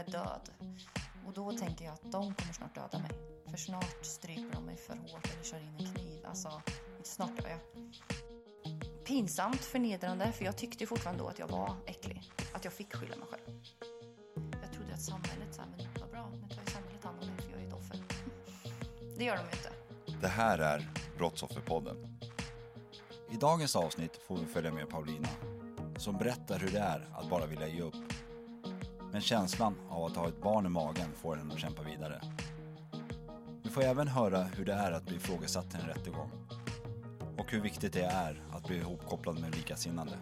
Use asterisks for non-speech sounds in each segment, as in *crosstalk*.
Är död. Och då tänker jag att de kommer snart döda mig. För snart stryper de mig för hårt eller kör in en kniv. Alltså, snart dör jag. Pinsamt, förnedrande, för jag tyckte fortfarande då att jag var äcklig. Att jag fick skylla mig själv. Jag trodde att samhället sa, men vad bra, nu tar ju samhället hand om mig för jag är ett offer. *laughs* Det gör de ju inte. Det här är Brottsofferpodden. I dagens avsnitt får vi följa med Paulina som berättar hur det är att bara vilja ge upp. Men känslan av att ha ett barn i magen får henne att kämpa vidare. Vi får även höra hur det är att bli ifrågasatt i en rättegång och hur viktigt det är att bli ihopkopplad med likasinnande.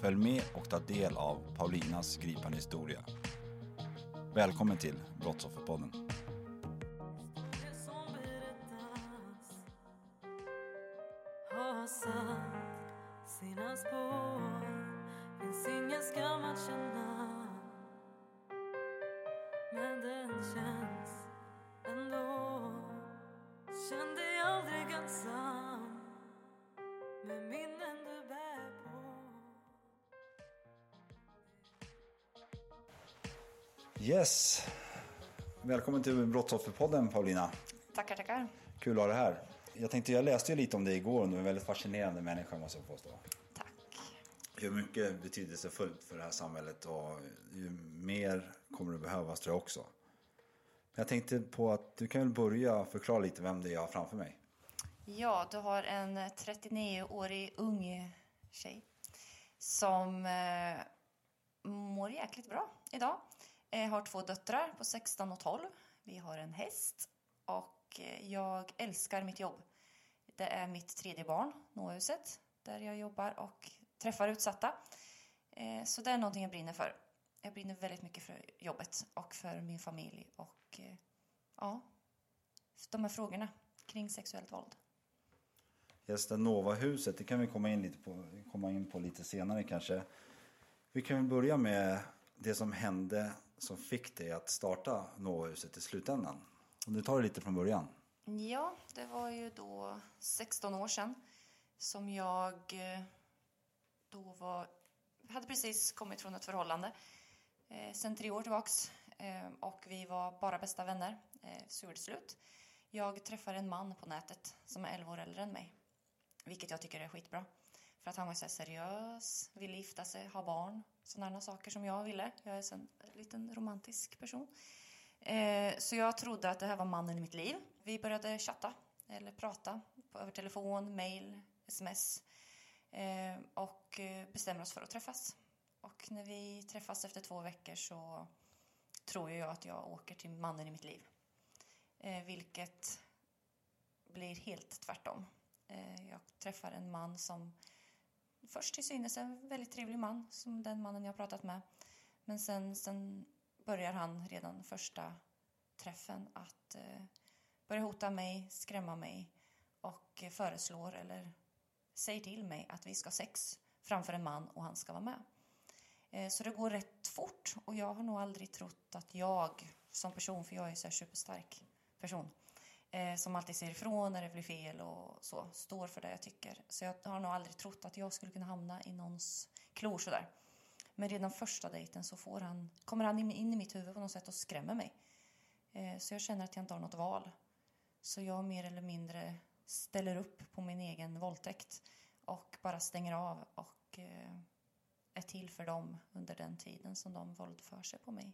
Följ med och ta del av Paulinas gripande historia. Välkommen till Brottsofferpodden. sina spår Finns känns ändå Känn dig aldrig ensam Med minnen du bär på Yes. Välkommen till Brottsofferpodden Paulina. Tackar, tackar. Kul att ha dig här. Jag tänkte, jag läste ju lite om dig igår och du är en väldigt fascinerande människa måste jag påstå. Tack. Hur mycket betydelsefullt för det här samhället och ju mer kommer det behövas tror jag också. Jag tänkte på att du kan väl börja förklara lite vem det är jag har framför mig. Ja, du har en 39-årig ung tjej som eh, mår jäkligt bra idag. Eh, har två döttrar på 16 och 12. Vi har en häst och eh, jag älskar mitt jobb. Det är mitt tredje barn, Nåhuset, där jag jobbar och träffar utsatta. Eh, så det är någonting jag brinner för. Jag brinner väldigt mycket för jobbet och för min familj och eh, ja, de här frågorna kring sexuellt våld. Nova-huset, det kan vi komma in, lite på, komma in på lite senare kanske. Vi kan väl börja med det som hände som fick dig att starta Nova-huset i slutändan. Om du tar det lite från början. Ja, det var ju då 16 år sedan som jag eh, då var, hade precis kommit från ett förhållande eh, sen tre år tillbaks Ehm, och vi var bara bästa vänner. Eh, så gjorde det slut. Jag träffade en man på nätet som är 11 år äldre än mig, vilket jag tycker är skitbra. För att han var så seriös, ville gifta sig, ha barn, sådana saker som jag ville. Jag är en liten romantisk person. Ehm, så jag trodde att det här var mannen i mitt liv. Vi började chatta eller prata över telefon, mail, sms ehm, och eh, bestämde bestämmer oss för att träffas. Och när vi träffas efter två veckor så tror jag att jag åker till mannen i mitt liv. Eh, vilket blir helt tvärtom. Eh, jag träffar en man som först till synes är en väldigt trevlig man, som den mannen jag pratat med. Men sen, sen börjar han redan första träffen att eh, börja hota mig, skrämma mig och föreslår eller säger till mig att vi ska ha sex framför en man och han ska vara med. Eh, så det går rätt fort och jag har nog aldrig trott att jag som person, för jag är så här superstark person, eh, som alltid säger ifrån när det blir fel och så, står för det jag tycker. Så jag har nog aldrig trott att jag skulle kunna hamna i någons klor sådär. Men redan första dejten så får han, kommer han in, i mitt huvud på något sätt och skrämmer mig. Eh, så jag känner att jag inte har något val. Så jag mer eller mindre ställer upp på min egen våldtäkt och bara stänger av och är till för dem under den tiden som de våldför sig på mig.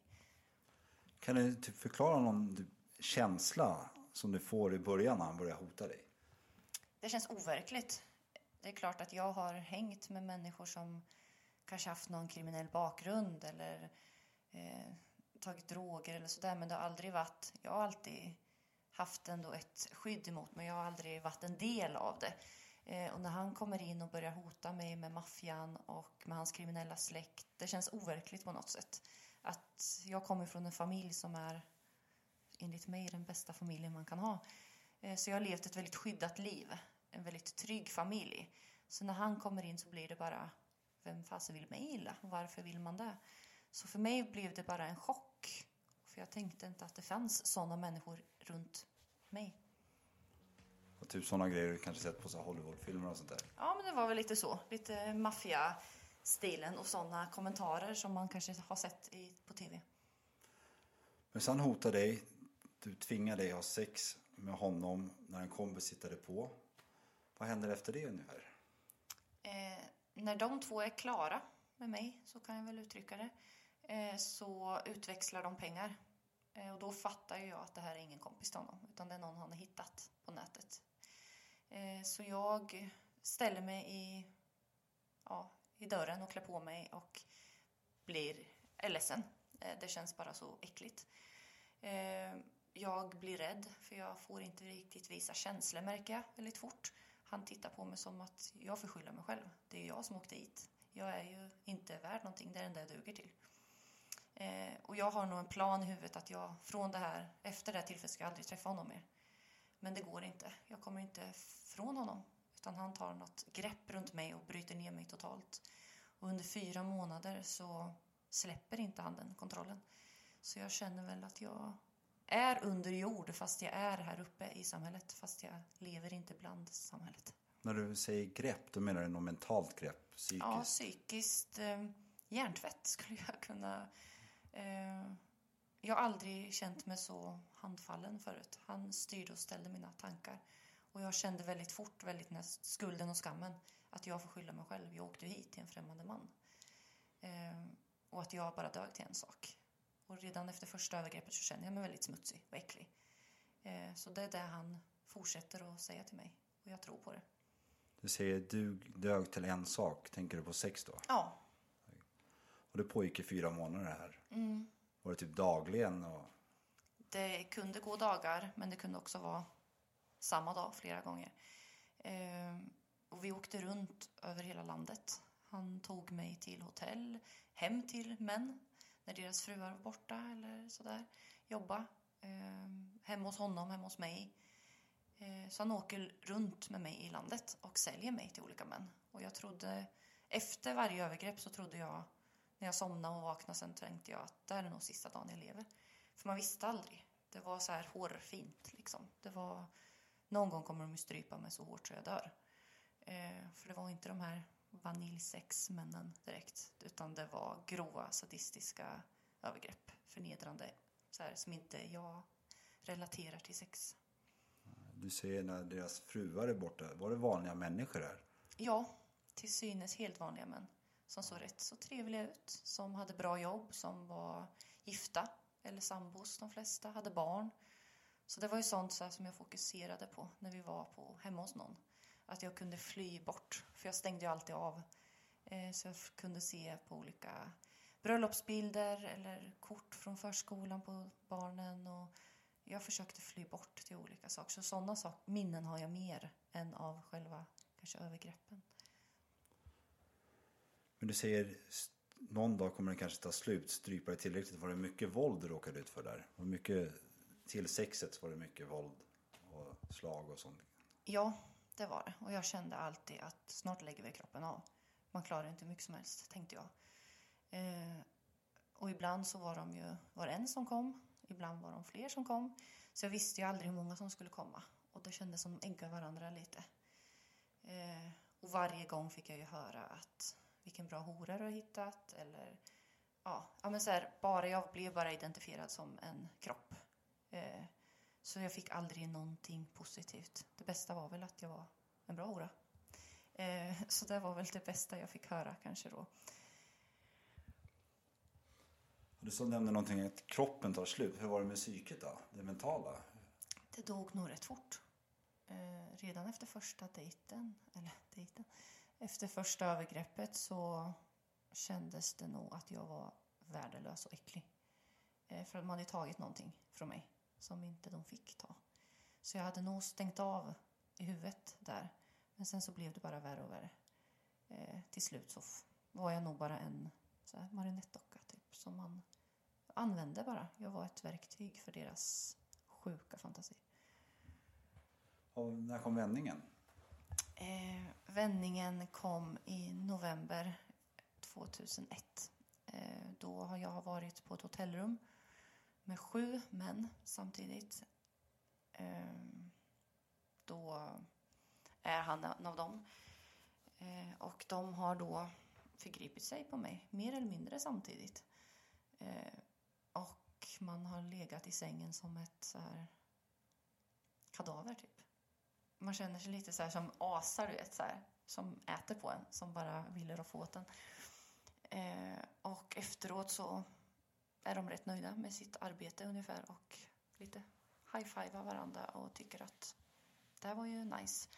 Kan du typ förklara någon typ känsla som du får i början när han börjar hota dig? Det känns overkligt. Det är klart att jag har hängt med människor som kanske haft någon kriminell bakgrund eller eh, tagit droger eller sådär. Men det har aldrig varit... Jag har alltid haft ändå ett skydd emot mig. Jag har aldrig varit en del av det. Eh, och när han kommer in och börjar hota mig med maffian och med hans kriminella släkt. Det känns overkligt på något sätt. Att jag kommer från en familj som är enligt mig den bästa familjen man kan ha. Eh, Så jag har levt ett väldigt skyddat liv. En väldigt trygg familj. Så när han kommer in så blir det bara, vem fasen vill mig illa? Varför vill man det? Så för mig blev det bara en chock. För jag tänkte inte att det fanns sådana människor runt mig. Och typ sådana grejer du kanske sett på så Hollywoodfilmer och sånt där. Ja, men det var väl lite så. Lite maffia-stilen och sådana kommentarer som man kanske har sett i, på tv. Men sen hotar dig, du tvingar dig att ha sex med honom när en kompis sitter på. Vad händer efter det ungefär? Eh, när de två är klara med mig, så kan jag väl uttrycka det, eh, så utväxlar de pengar. Eh, och då fattar ju jag att det här är ingen kompis till honom, utan det är någon han har hittat på nätet. Eh, så jag ställer mig i, ja, i dörren och klär på mig och blir ledsen. Eh, det känns bara så äckligt. Eh, jag blir rädd, för jag får inte riktigt visa känslor, märker jag, väldigt fort. Han tittar på mig som att jag får skylla mig själv. Det är jag som åkte hit. Jag är ju inte värd någonting, det är det enda jag duger till. Eh, och jag har nog en plan i huvudet att jag från det här, efter det här tillfället ska jag aldrig träffa honom mer. Men det går inte. Jag kommer inte från honom. Utan han tar något grepp runt mig och bryter ner mig totalt. Och under fyra månader så släpper inte han den kontrollen. Så jag känner väl att jag är under jord fast jag är här uppe i samhället. Fast jag lever inte bland samhället. När du säger grepp, då menar du något mentalt grepp? Psykiskt? Ja, psykiskt. Eh, hjärntvätt skulle jag kunna... Eh, jag har aldrig känt mig så handfallen förut. Han styrde och ställde mina tankar. Och jag kände väldigt fort, väldigt när skulden och skammen, att jag får skylla mig själv. Jag åkte ju hit till en främmande man. Eh, och att jag bara dög till en sak. Och redan efter första övergreppet så känner jag mig väldigt smutsig och äcklig. Eh, så det är det han fortsätter att säga till mig. Och jag tror på det. Du säger du dög till en sak. Tänker du på sex då? Ja, Och det pågick i fyra månader här. Mm. Var det typ dagligen? Och... Det kunde gå dagar, men det kunde också vara samma dag flera gånger. Eh, och vi åkte runt över hela landet. Han tog mig till hotell, hem till män när deras fruar var borta eller sådär. Jobba. Eh, hemma hos honom, hemma hos mig. Eh, så han åker runt med mig i landet och säljer mig till olika män. Och jag trodde, efter varje övergrepp så trodde jag, när jag somnade och vaknade sen tänkte jag att det här är nog sista dagen jag lever. För man visste aldrig. Det var så här hårfint liksom. Det var, någon gång kommer de ju strypa mig så hårt så jag dör. Eh, för det var inte de här vaniljsexmännen direkt. Utan det var grova sadistiska övergrepp. Förnedrande. Så här, som inte jag relaterar till sex. Du säger när deras fruar är borta. Var det vanliga människor här? Ja, till synes helt vanliga män. Som såg rätt så trevliga ut. Som hade bra jobb, som var gifta. Eller sambos, de flesta. Hade barn. Så det var ju sånt så här, som jag fokuserade på när vi var på, hemma hos någon. Att jag kunde fly bort. För jag stängde ju alltid av. Eh, så jag kunde se på olika bröllopsbilder eller kort från förskolan på barnen. Och jag försökte fly bort till olika saker. Så sådana sak, minnen har jag mer än av själva kanske övergreppen. Men du säger någon dag kommer den kanske ta slut. Strypa det tillräckligt. Var det mycket våld du råkade ut för där? Och mycket, till sexet var det mycket våld och slag och sånt. Ja, det var det. Och jag kände alltid att snart lägger vi kroppen av. Man klarar inte hur mycket som helst, tänkte jag. Eh, och ibland så var de ju, var det en som kom. Ibland var de fler som kom. Så jag visste ju aldrig hur många som skulle komma. Och det kändes som de äggade varandra lite. Eh, och varje gång fick jag ju höra att vilken bra hora du har hittat. Eller ja, ja men så här, bara jag blev bara identifierad som en kropp. Eh, Så jag fick aldrig någonting positivt. Det bästa var väl att jag var en bra hora. Eh, så det var väl det bästa jag fick höra kanske då. Du så nämnde någonting att kroppen tar slut. Hur var det med psyket då? Det mentala? Det dog nog rätt fort. Eh, redan efter första dejten, eller dejten, efter första övergreppet så kändes det nog att jag var värdelös och äcklig. Eh, för att de hade tagit någonting från mig som inte de fick ta. Så jag hade nog stängt av i huvudet där. Men sen så blev det bara värre och värre. Eh, till slut så var jag nog bara en så här, marionettdocka typ som man använde bara. Jag var ett verktyg för deras sjuka fantasi. Och när kom vändningen? Eh, vändningen kom i november 2001. Eh, då har jag varit på ett hotellrum med sju män samtidigt. Eh, då är han en av dem. Eh, och de har då förgripit sig på mig, mer eller mindre samtidigt. Eh, och man har legat i sängen som ett så här kadaver typ man känner sig lite så här som asar, du vet, så här, som äter på en, som bara vill roffa åt en. Eh, och efteråt så är de rätt nöjda med sitt arbete ungefär och lite high-fivar varandra och tycker att det här var ju nice.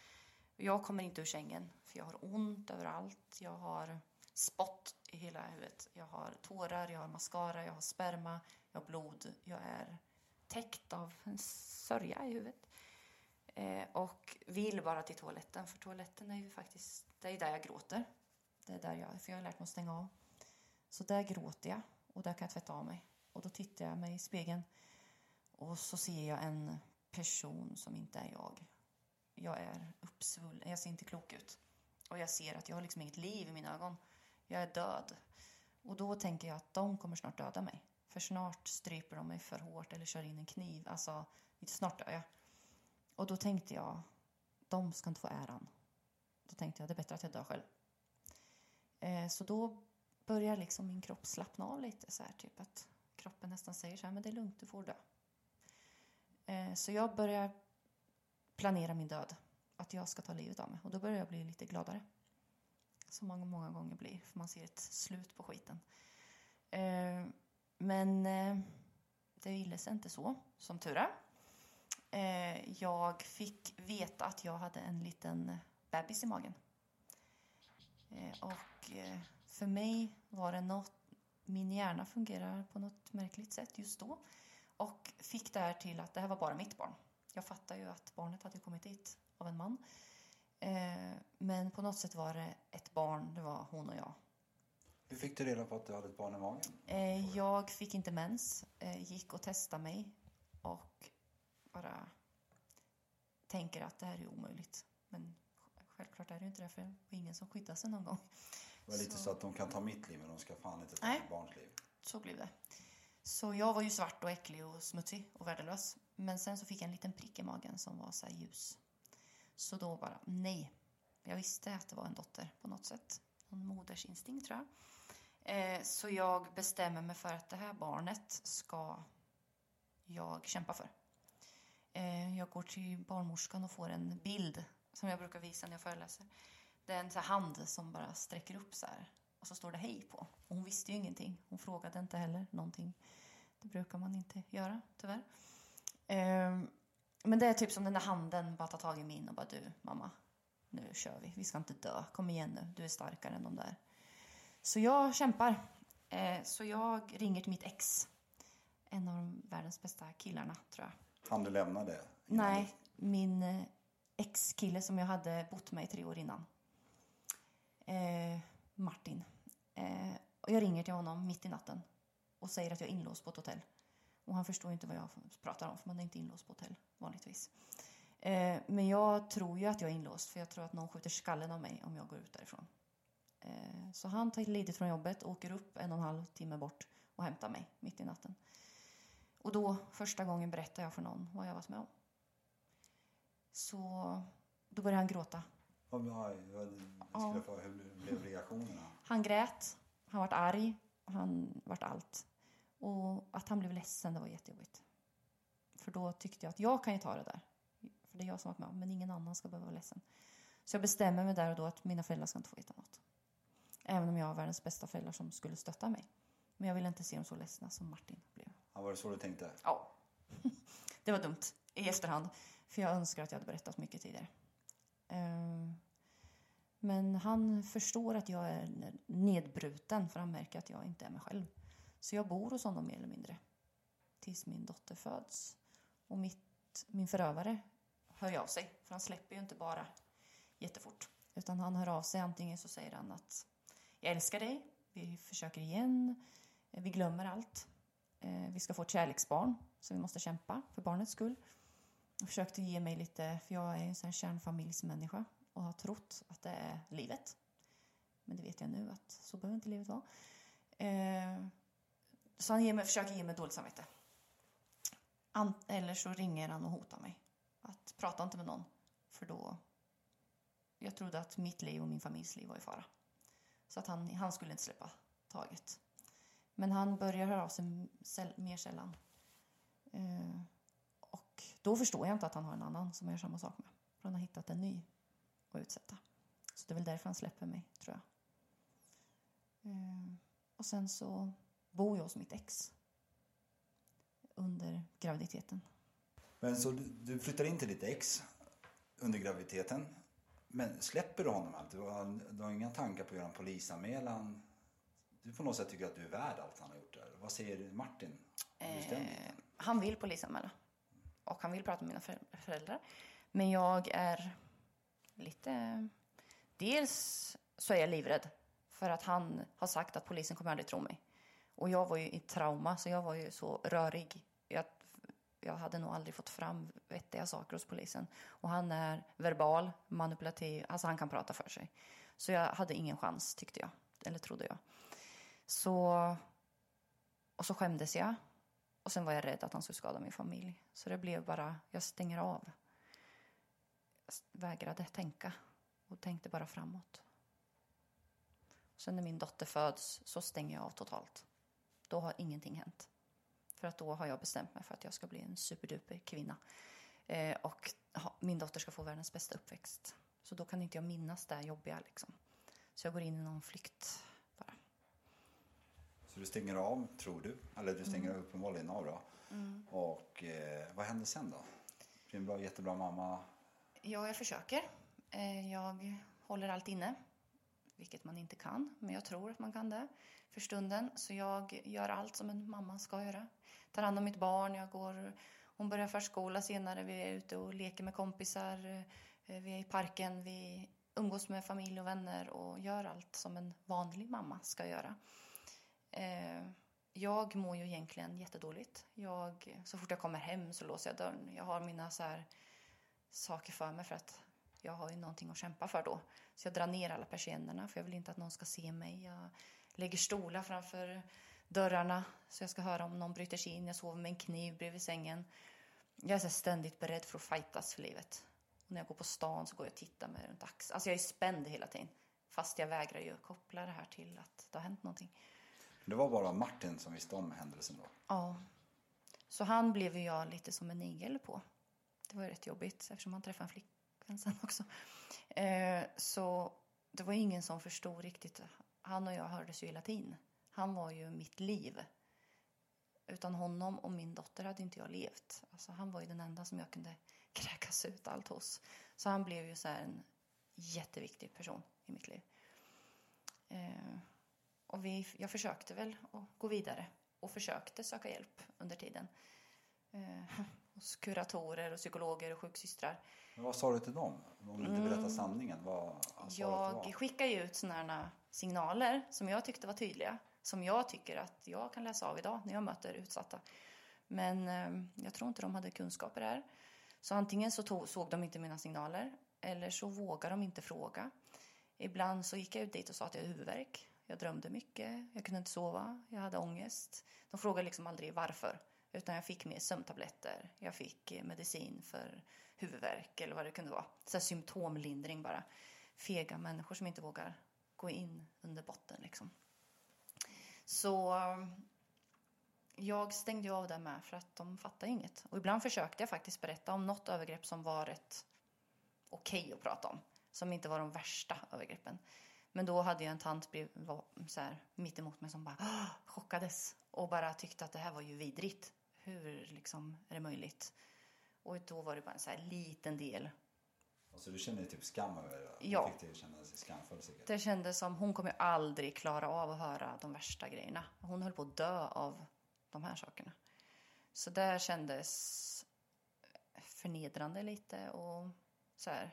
Jag kommer inte ur sängen för jag har ont överallt. Jag har spott i hela huvudet. Jag har tårar, jag har mascara, jag har sperma, jag har blod. Jag är täckt av en sörja i huvudet. Eh, och vill bara till toaletten, för toaletten är ju faktiskt, det är ju där jag gråter. Det är där jag, för jag har lärt mig att stänga av. Så där gråter jag och där kan jag tvätta av mig. Och då tittar jag mig i spegeln och så ser jag en person som inte är jag. Jag är uppsvullen, jag ser inte klok ut. Och jag ser att jag har liksom inget liv i mina ögon. Jag är död. Och då tänker jag att de kommer snart döda mig. För snart stryper de mig för hårt eller kör in en kniv. Alltså, snart dör jag. Och då tänkte jag, de ska inte få äran. Då tänkte jag, det är bättre att jag dör själv. Eh, så då börjar liksom min kropp slappna av lite så här, typ att kroppen nästan säger så här, men det är lugnt, du får dö. Eh, så jag börjar planera min död, att jag ska ta livet av mig. Och då börjar jag bli lite gladare. Som många, många gånger blir, för man ser ett slut på skiten. Eh, men eh, det ville sig inte så, som tur är. Eh, jag fick veta att jag hade en liten bebis i magen. Eh, och eh, för mig var det något, min hjärna fungerar på något märkligt sätt just då. Och fick det här till att det här var bara mitt barn. Jag fattar ju att barnet hade kommit dit av en man. Eh, men på något sätt var det ett barn, det var hon och jag. Hur fick du reda på att du hade ett barn i magen? Eh, jag fick inte mens, eh, gick och testade mig och bara tänker att det här är omöjligt. Men självklart är det ju inte det, för det var ingen som skyddade sig någon gång. Det var lite så att de kan ta mitt liv men de ska fan inte ta Nej. mitt barns liv. Så blev det. Så jag var ju svart och äcklig och smutsig och värdelös. Men sen så fick jag en liten prick i magen som var så ljus. Så då bara, nej. Jag visste att det var en dotter på något sätt. Någon modersinstinkt tror jag. Eh, så jag bestämmer mig för att det här barnet ska jag kämpa för. Eh, jag går till barnmorskan och får en bild som jag brukar visa när jag föreläser. Det är en så här hand som bara sträcker upp så här. Och så står det hej på. Och hon visste ju ingenting. Hon frågade inte heller någonting. Det brukar man inte göra, tyvärr. Ehm, men det är typ som den där handen bara tar tag i min och bara du, mamma, nu kör vi. Vi ska inte dö. Kom igen nu, du är starkare än de där. Så jag kämpar. Eh, så jag ringer till mitt ex. En av de världens bästa killarna, tror jag. Han du lämnade? innan Nej, min eh, ex-kille som jag hade bott med i tre år innan. Eh, Martin. Eh, och jag ringer till honom mitt i natten och säger att jag är inlåst på ett hotell. Och han förstår inte vad jag pratar om, för man är inte inlåst på hotell vanligtvis. Eh, men jag tror ju att jag är inlåst, för jag tror att någon skjuter skallen av mig om jag går ut därifrån. Eh, så han tar ledigt från jobbet, åker upp en och en halv timme bort och hämtar mig mitt i natten. Och då, första gången, berättar jag för någon vad jag varit med om. Så då började han gråta. Vad, hur blev reaktionerna? Han grät, han vart arg, han vart allt. Och att han blev ledsen, det var jättejobbigt. För då tyckte jag att jag kan ju ta det där. För det är jag som varit med om, men ingen annan ska behöva vara ledsen. Så jag bestämmer mig där och då att mina föräldrar ska inte få veta något. Även om jag har världens bästa föräldrar som skulle stötta mig. Men jag vill inte se dem så ledsna som Martin blev. Ja, var det så du tänkte? Ja. *laughs* Det var dumt i efterhand. För jag önskar att jag hade berättat mycket tidigare. Ehm, men han förstår att jag är nedbruten för han märker att jag inte är mig själv. Så jag bor hos honom mer eller mindre. Tills min dotter föds. Och mitt, min förövare hör ju av sig. För han släpper ju inte bara jättefort. Utan han hör av sig. Antingen så säger han att jag älskar dig. Vi försöker igen. Vi glömmer allt. Eh, Vi ska få ett kärleksbarn. Så vi måste kämpa för barnets skull. Jag försökte ge mig lite, för jag är en sån här kärnfamiljsmänniska och har trott att det är livet. Men det vet jag nu att så behöver inte livet vara. Eh, så han ger mig, försöker ge mig dåligt samvete. An, eller så ringer han och hotar mig. Att prata inte med någon, för då... Jag trodde att mitt liv och min familjs liv var i fara. Så att han, han skulle inte släppa taget. Men han börjar höra av sig mer sällan. Eh, och då förstår jag inte att han har en annan som jag gör samma sak med. För han har hittat en ny att utsätta. Så det är väl därför han släpper mig, tror jag. Eh, och sen så bor jag hos mitt ex. Under graviditeten. Men så du, du flyttar in till ditt ex under graviditeten. Men släpper du honom alltid? Du har, du har inga tankar på att göra en polisanmälan? Du på något sätt tycker att du är värd allt han har gjort där. Vad säger Martin? Eh, han vill polisanmäla. Och han vill prata med mina för- föräldrar. Men jag är lite... Dels så är jag livrädd. För att han har sagt att polisen kommer aldrig tro mig. Och jag var ju i trauma, så jag var ju så rörig. Jag, jag hade nog aldrig fått fram vettiga saker hos polisen. Och han är verbal, manipulativ, alltså han kan prata för sig. Så jag hade ingen chans, tyckte jag. Eller trodde jag. Så... Och så skämdes jag. Och sen var jag rädd att han skulle skada min familj. Så det blev bara, jag stänger av. Jag vägrade tänka och tänkte bara framåt. Sen när min dotter föds så stänger jag av totalt. Då har ingenting hänt. För att då har jag bestämt mig för att jag ska bli en superduper kvinna. Eh, och ha, min dotter ska få världens bästa uppväxt. Så då kan inte jag minnas det jobbiga liksom. Så jag går in i någon flykt. Så du stänger av, tror du. Eller du stänger uppenbarligen av då. Och eh, vad händer sen då? Blir en bra, jättebra mamma? Ja, jag försöker. Eh, Jag håller allt inne, vilket man inte kan, men jag tror att man kan det för stunden. Så jag gör allt som en mamma ska göra. Tar hand om mitt barn, jag går, hon börjar förskola senare, vi är ute och leker med kompisar, eh, vi är i parken, vi umgås med familj och vänner och gör allt som en vanlig mamma ska göra. Eh, jag mår ju egentligen jättedåligt. Jag, så fort jag kommer hem så låser jag dörren. Jag har mina så här saker för mig för att jag har ju någonting att kämpa för då. Så jag drar ner alla persiennerna för jag vill inte att någon ska se mig. Jag lägger stolar framför dörrarna så jag ska höra om någon bryter sig in. Jag sover med en kniv bredvid sängen. Jag är så ständigt beredd för att fightas för livet. Och när jag går på stan så går jag och tittar mig runt axeln. Alltså jag är spänd hela tiden. Fast jag vägrar ju koppla det här till att det har hänt någonting. Det var bara Martin som visste om händelsen då. Ja. Så han blev ju jag lite som en igel på. Det var ju rätt jobbigt eftersom han träffade en flickvän sen också. Eh, så det var ingen som förstod riktigt. Han och jag hördes ju hela tiden. Han var ju mitt liv. Utan honom och min dotter hade inte jag levt. Alltså, han var ju den enda som jag kunde *laughs* kräkas ut allt hos. Så han blev ju så här en jätteviktig person i mitt liv. Eh, och vi, jag försökte väl att gå vidare och försökte söka hjälp under tiden. Eh, hos kuratorer och psykologer och sjuksystrar. Men vad sa du till dem? Om du inte berättar sanningen, vad Mm. Jag skickar ju ut sådana signaler som jag tyckte var tydliga. Som jag tycker att jag kan läsa av idag när jag möter utsatta. Men eh, jag tror inte de hade kunskaper där. Så antingen så tog, såg de inte mina signaler eller så vågade de inte fråga. Ibland så gick jag ut dit och sa att jag hade huvudvärk. Jag drömde mycket, jag kunde inte sova, jag hade ångest. De frågade liksom aldrig varför. Utan jag fick mer sömntabletter, jag fick eh, medicin för huvudvärk eller vad det kunde vara. Så här symptomlindring bara. Fega människor som inte vågar gå in under botten liksom. Så jag stängde ju av det med för att de fattade inget. Och ibland försökte jag faktiskt berätta om något övergrepp som var rätt okej att prata om. Som inte var de värsta övergreppen. Men då hade jag en tant brev, var, så här, mitt emot mig som bara chockades och bara tyckte att det här var ju vidrigt. Hur liksom är det möjligt? Och då var det bara en så här liten del. Alltså du känner typ skam över det? Ja. Fick dig känna sig skamfull säkert? Det kändes som hon kommer aldrig klara av att höra de värsta grejerna. Hon höll på att dö av de här sakerna. Så det kändes förnedrande lite och så här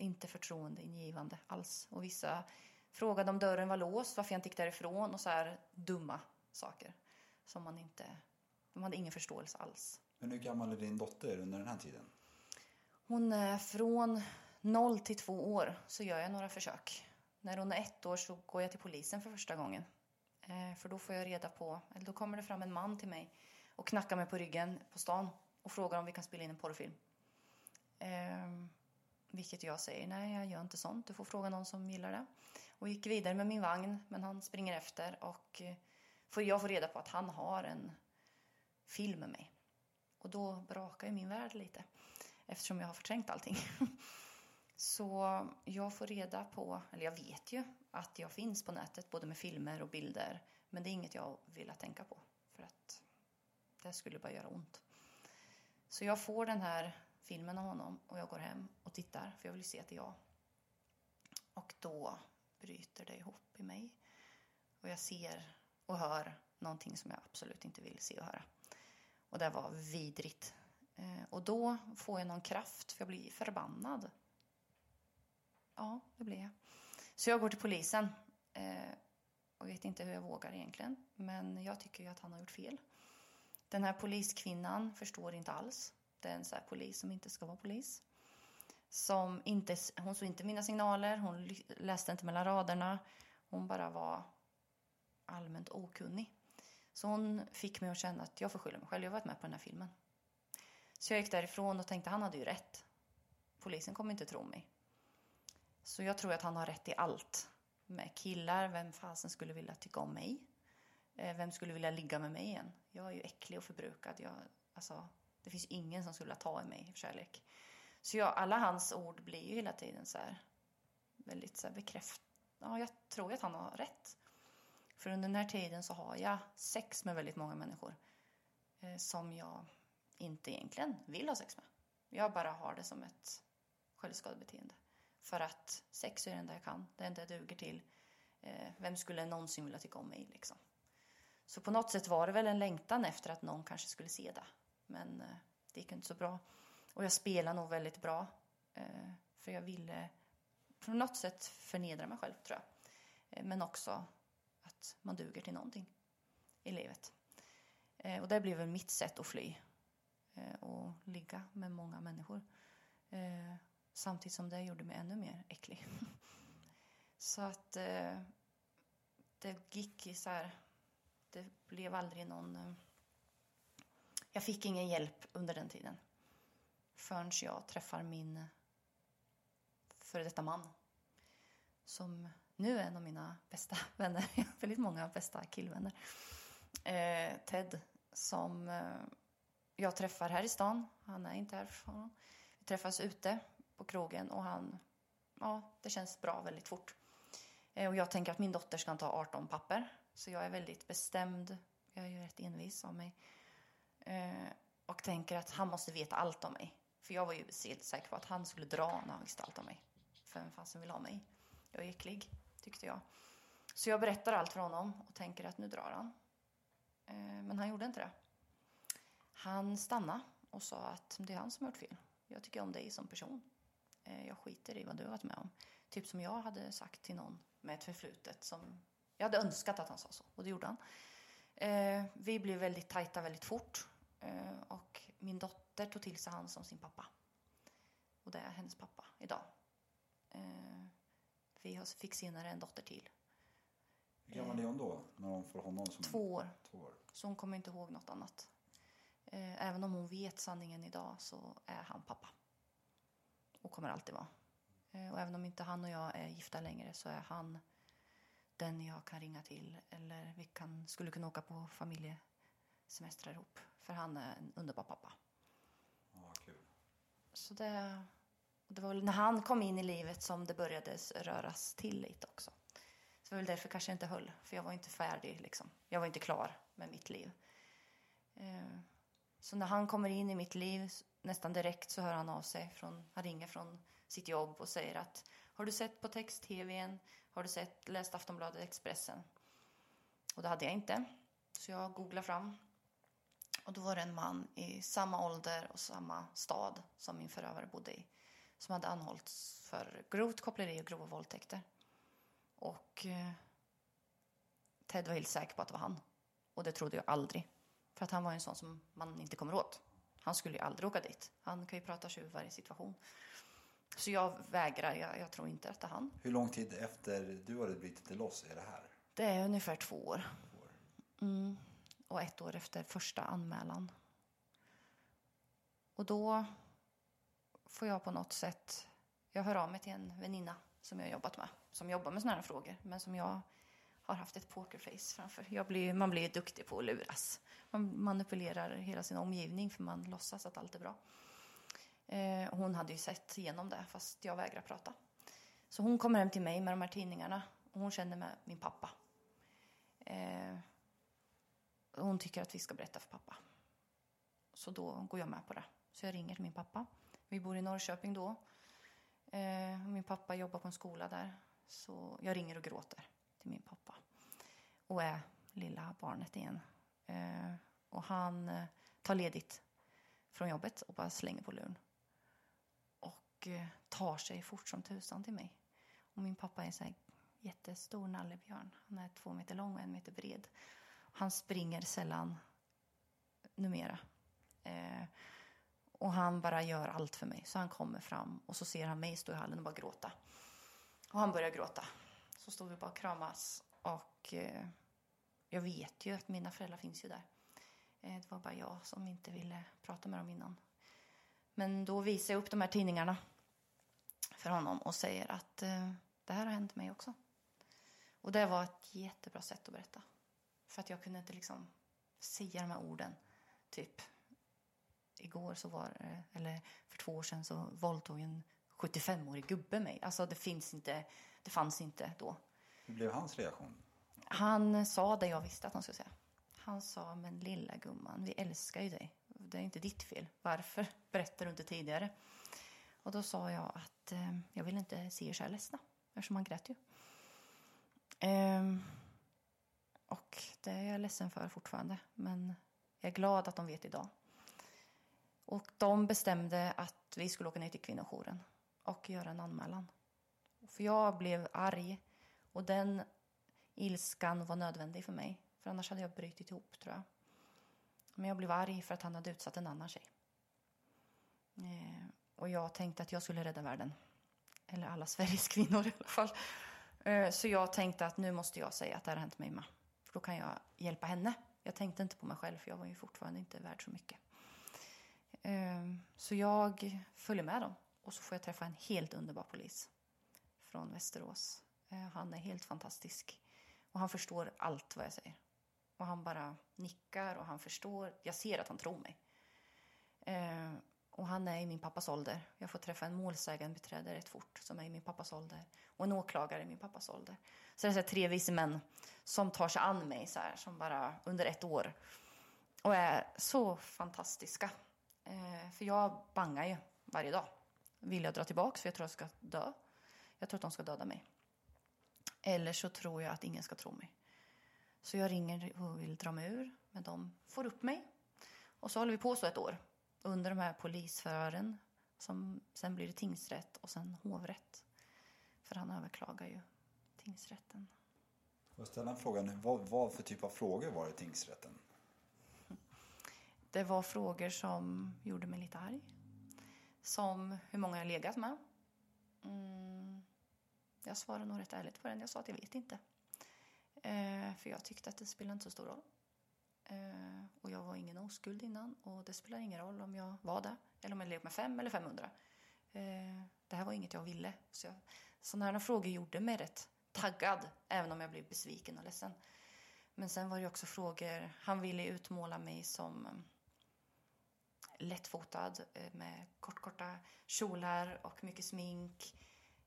inte förtroendeingivande alls. Och vissa frågade om dörren var låst, varför jag inte gick därifrån och så här dumma saker som man inte, de hade ingen förståelse alls. Men hur gammal är din dotter under den här tiden? Hon är från 0 till 2 år så gör jag några försök. När hon är ett år så går jag till polisen för första gången. Eh, för då får jag reda på, eller då kommer det fram en man till mig och knackar mig på ryggen på stan och frågar om vi kan spela in en porrfilm. Eh, vilket jag säger, nej jag gör inte sånt, du får fråga någon som gillar det. Och gick vidare med min vagn, men han springer efter och eh, får jag får reda på att han har en film med mig. Och då brakar ju min värld lite eftersom jag har förträngt allting. *laughs* Så jag får reda på, eller jag vet ju att jag finns på nätet både med filmer och bilder. Men det är inget jag vill tänka på för att det skulle bara göra ont. Så jag får den här filmen av honom och jag går hem och tittar för jag vill se att det är jag. Och då bryter det ihop i mig. Och jag ser och hör någonting som jag absolut inte vill se och höra. Och det var vidrigt. Eh, och då får jag någon kraft för jag blir förbannad. Ja, det blir jag. Så jag går till polisen. Eh, och vet inte hur jag vågar egentligen. Men jag tycker ju att han har gjort fel. Den här poliskvinnan förstår inte alls. Det är en så här polis som inte ska vara polis. Som inte, hon såg inte mina signaler, hon läste inte mellan raderna. Hon bara var allmänt okunnig. Så hon fick mig att känna att jag får skylla mig själv. Jag har varit med på den här filmen. Så jag gick därifrån och tänkte han hade ju rätt. Polisen kommer inte tro mig. Så jag tror att han har rätt i allt. Med killar, vem fasen skulle vilja tycka om mig? Eh, vem skulle vilja ligga med mig igen? Jag är ju äcklig och förbrukad. Jag, alltså, det finns ingen som skulle vilja ta i mig för kärlek. Så jag, alla hans ord blir ju hela tiden så här väldigt så här bekräft... Ja, jag tror att han har rätt. För under den här tiden så har jag sex med väldigt många människor eh, som jag inte egentligen vill ha sex med. Jag bara har det som ett självskadebeteende. För att sex är det enda jag kan, det enda jag duger till. Eh, vem skulle någonsin vilja tycka om mig liksom? Så på något sätt var det väl en längtan efter att någon kanske skulle se det. Men eh, det gick inte så bra. Och jag spelade nog väldigt bra. Eh, för jag ville på något sätt förnedra mig själv tror jag. Eh, men också att man duger till någonting i livet. Och det blev väl mitt sätt att fly. Och ligga med många människor. Samtidigt som det gjorde mig ännu mer äcklig. *laughs* så att det gick så här... Det blev aldrig någon... Jag fick ingen hjälp under den tiden. Förrän jag träffar min före detta man. Som nu är en av mina bästa *laughs* vänner. Jag har väldigt många bästa killvänner. Eh, Ted, som eh, jag träffar här i stan. Han är inte härifrån. Vi träffas ute på krogen och han... Ja, det känns bra väldigt fort. Eh, och jag tänker att min dotter ska ta 18 papper. Så jag är väldigt bestämd. Jag är ju rätt envis av mig. Eh, och tänker att han måste veta allt om mig. För jag var ju helt säker på att han skulle dra när han visste allt om mig. För vem fasen vill ha mig? Jag är äcklig, tyckte jag. Så jag berättar allt för honom och tänker att nu drar han. Eh, men han gjorde inte det. Han stannade och sa att det är han som har gjort fel. Jag tycker om dig som person. Eh, jag skiter i vad du har varit med om. Typ som jag hade sagt till någon med ett förflutet som jag hade önskat att han sa så. Och det gjorde han. Eh, vi blev väldigt tajta väldigt fort. Eh, och min dotter tog till sig han som sin pappa. Och det är hennes pappa idag. Eh, vi fick senare en dotter till. Hur gammal är hon då? När hon får honom som Två år. två år? Så hon kommer inte ihåg något annat. Eh, även om hon vet sanningen idag så är han pappa. Och kommer alltid vara. Och även om inte han och jag är gifta längre så är han den jag kan ringa till. Eller vi kan, skulle kunna åka på semestrar ihop. För han är en underbar pappa. Ja, kul. Så det, det var väl när han kom in i livet som det började röras till lite också. Så det var väl därför kanske jag inte höll, för jag var inte färdig. Liksom. Jag var inte klar med mitt liv. Eh, Så när han kommer in i mitt liv, nästan direkt så hör han av sig. Från, han ringer från sitt jobb och säger att har du sett på text-tvn? Har du sett, läst Aftonbladet Expressen? Och det hade jag inte. Så jag googlade fram. Och då var det en man i samma ålder och samma stad som min förövare bodde i. Som hade anhållits för grovt koppleri och grova våldtäkter. Och eh, Ted var helt säker på att det var han. Och det trodde jag aldrig. För att han var en sån som man inte kommer åt. Han skulle ju aldrig åka dit. Han kan ju prata tjuv i varje situation. Så jag vägrar. Jag, jag tror inte att det är han. Hur lång tid efter du hade brutit dig loss är det här? Det är ungefär två år. Mm. Och ett år efter första anmälan. Och då får jag på något sätt... Jag hör av mig till en väninna som jag har jobbat med. Som jobbar med såna här frågor. Men som jag har haft ett pokerface framför. Jag blir, man blir duktig på att luras. Man manipulerar hela sin omgivning för man låtsas att allt är bra. Eh, hon hade ju sett igenom det fast jag vägrar prata. Så hon kommer hem till mig med de här tidningarna. Och hon känner med min pappa. Eh, hon tycker att vi ska berätta för pappa. Så då går jag med på det. Så jag ringer till min pappa. Vi bor i Norrköping då. Eh, min pappa jobbar på en skola där. Så jag ringer och gråter till min pappa. Och är lilla barnet igen. Eh, och han eh, tar ledigt från jobbet och bara slänger på luren. Och eh, tar sig fort som tusan till mig. Och min pappa är en här jättestor nallebjörn. Han är två meter lång och en meter bred. Han springer sällan numera. Eh, och han bara gör allt för mig. Så han kommer fram och så ser han mig stå i hallen och bara gråta. Och han börjar gråta. Så står vi bara och kramas. Och eh, jag vet ju att mina föräldrar finns ju där. Eh, det var bara jag som inte ville prata med dem innan. Men då visar jag upp de här tidningarna för honom och säger att eh, det här har hänt mig också. Och det var ett jättebra sätt att berätta. För att jag kunde inte liksom säga de här orden. Typ, igår så var det, eller för två år sedan så våldtog en 75-årig gubbe mig. Alltså det finns inte, det fanns inte då. Hur blev hans reaktion? Han sa det jag visste att han skulle säga. Han sa, men lilla gumman, vi älskar ju dig. Det är inte ditt fel. Varför berättar du inte tidigare? Och då sa jag att eh, jag vill inte se er så här ledsna. Eftersom han grät ju. Ehm, och det är jag ledsen för fortfarande. Men jag är glad att de vet idag. Och de bestämde att vi skulle åka ner till kvinnojouren och göra en anmälan. För jag blev arg och den ilskan var nödvändig för mig. För annars hade jag brutit ihop tror jag. Men jag blev arg för att han hade utsatt en annan tjej. Eh, och jag tänkte att jag skulle rädda världen. Eller alla *laughs* Sveriges kvinnor i alla fall. Eh, så jag tänkte att nu måste jag säga att det har hänt mig med. För då kan jag hjälpa henne. Jag tänkte inte på mig själv för jag var ju fortfarande inte värd så mycket. Ehm, så jag följer med dem. Och så får jag träffa en helt underbar polis från Västerås. Ehm, han är helt fantastisk. Och han förstår allt vad jag säger. Och han bara nickar och han förstår. Jag ser att han tror mig. Ehm, och han är i min pappas ålder. Jag får träffa en målsägandebiträde rätt fort som är i min pappas ålder. Och en åklagare i min pappas ålder. Så det är så här tre vise män som tar sig an mig så här, som bara under ett år. Och är så fantastiska. Eh, för jag bangar ju varje dag. Vill jag dra tillbaka för jag tror jag ska dö. Jag tror att de ska döda mig. Eller så tror jag att ingen ska tro mig. Så jag ringer och vill dra mig ur, men de får upp mig. Och så håller vi på så ett år. Under de här polisförhören. Som, sen blir det tingsrätt och sen hovrätt. För han överklagar ju tingsrätten. Jag ställa en fråga nu. Vad, vad för typ av frågor var det i tingsrätten? Det var frågor som gjorde mig lite arg. Som hur många jag legat med. Mm, jag svarade nog rätt ärligt på den. Jag sa att jag vet inte. Eh, för jag tyckte att det spelade inte så stor roll. Eh, och jag var ingen oskuld innan. Och det spelar ingen roll om jag var det. Eller om jag levde med fem eller 500. Eh, det här var inget jag ville. Så jag, sådana här frågor gjorde mig rätt taggad. Även om jag blev besviken och ledsen. Men sen var det också frågor. Han ville utmåla mig som eh, lättfotad eh, med kortkorta kjolar och mycket smink.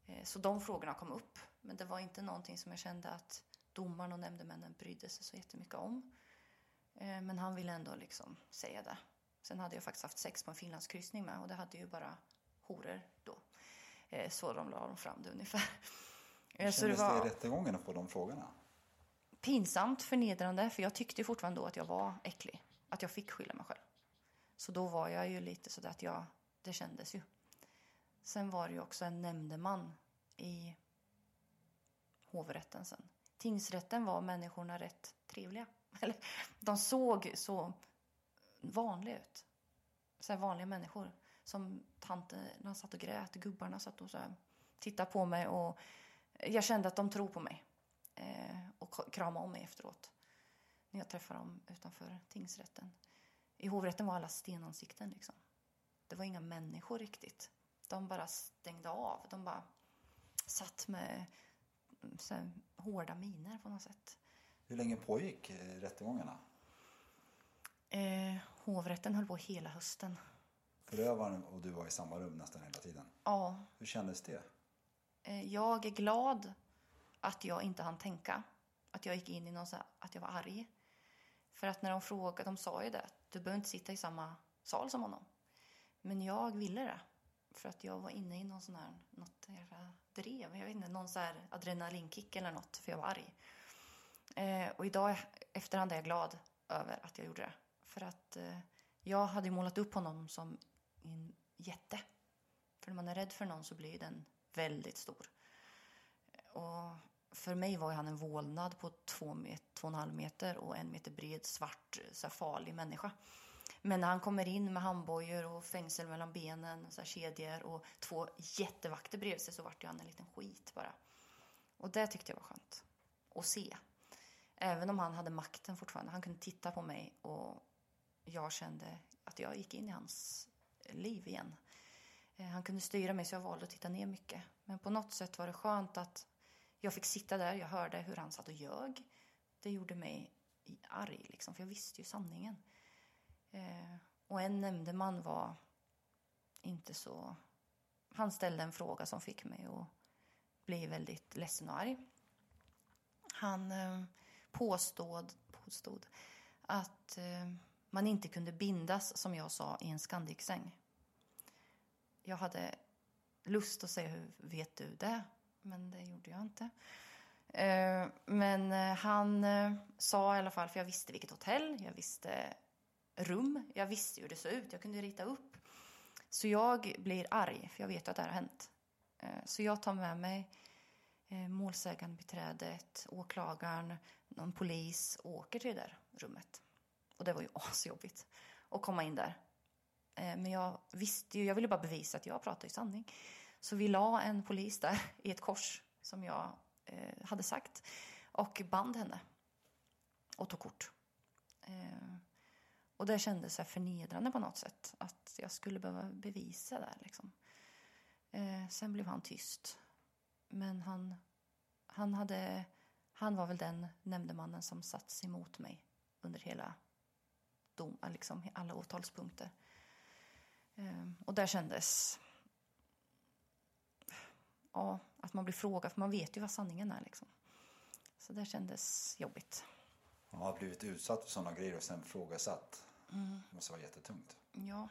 Eh, så de frågorna kom upp. Men det var inte någonting som jag kände att domaren och nämndemännen brydde sig så jättemycket om. Eh, Men han ville ändå liksom säga det. Sen hade jag faktiskt haft sex på en finlandskryssning med och det hade ju bara horor då. Eh, Så de la de fram det ungefär. Eh, Så Kändes det i rättegången att få de frågorna? pinsamt, förnedrande, för jag tyckte fortfarande då att jag var äcklig. Att jag fick skylla mig själv. Så då var jag ju lite sådär att jag, det kändes ju. Sen var det ju också en nämndeman i hovrätten sen. Tingsrätten var människorna rätt trevliga. Eller, de såg så vanliga ut. Så här vanliga människor. Som tanterna satt och grät, gubbarna satt och så här, tittade på mig och jag kände att de tror på mig. Eh, och kramade om mig efteråt. När jag träffade dem utanför tingsrätten. I hovrätten var alla stenansikten liksom. Det var inga människor riktigt. De bara stängde av. De bara satt med mm, så här, hårda miner på något sätt. Hur länge pågick eh, rättegångarna? Eh, hovrätten höll på hela hösten. Förövaren och du var i samma rum nästan hela tiden. Ja, Hur kändes det? Eh, Jag är glad att jag inte hann tänka. Att jag gick in i någon här, att jag var arg. För att när de frågade, de sa ju det, du behöver inte sitta i samma sal som honom. Men jag ville det. För att jag var inne i någon sån här, något drev. Jag vet inte, någon så här adrenalinkick eller något, för jag var arg. Eh, och idag efterhand är jag glad över att jag gjorde det. För att eh, jag hade ju målat upp honom som en jätte. För när man är rädd för någon så blir den väldigt stor. Och för mig var han en vålnad på två, met, två och en halv meter och en meter bred, svart, så farlig människa. Men när han kommer in med handbojor och fängsel mellan benen, så här kedjor och två jättevakter bredvid sig så vart han en liten skit bara. Och det tyckte jag var skönt att se. Även om han hade makten fortfarande. Han kunde titta på mig och jag kände att jag gick in i hans liv igen. Eh, han kunde styra mig så jag valde att titta ner mycket. Men på något sätt var det skönt att jag fick sitta där. Jag hörde hur han satt och ljög. Det gjorde mig arg, liksom, för jag visste ju sanningen. Eh, och en nämndeman var inte så... Han ställde en fråga som fick mig att bli väldigt ledsen och arg. Han eh, påstod, påstod att eh, man inte kunde bindas, som jag sa, i en Scandic-säng. Jag hade lust att säga hur vet du det? Men det gjorde jag inte. Eh, Men eh, han eh, sa i alla fall, för jag visste vilket hotell, jag visste rum, jag visste hur det såg ut, jag kunde rita upp. Så jag blir arg, för jag vet att det här har hänt. Eh, så jag tar med mig eh, målsägandebiträdet, åklagaren, någon polis åker till det där rummet. Och det var ju *laughs* asjobbigt att komma in där. Eh, men jag visste ju, jag ville bara bevisa att jag pratade i sanning. Så vi la en polis där i ett kors som jag eh, hade sagt och band henne och tog kort. Eh, och det kändes så förnedrande på något sätt att jag skulle behöva bevisa det. Liksom. Eh, sen blev han tyst. Men han, han, hade, han var väl den nämndemannen som satts emot mig under hela dom, liksom alla åtalspunkter. Eh, och där kändes ja, att man blir frågad, för man vet ju vad sanningen är. Liksom. Så det kändes jobbigt. Man har blivit utsatt för sådana grejer och sen frågasatt. Mm. Det måste vara jättetungt. Ja,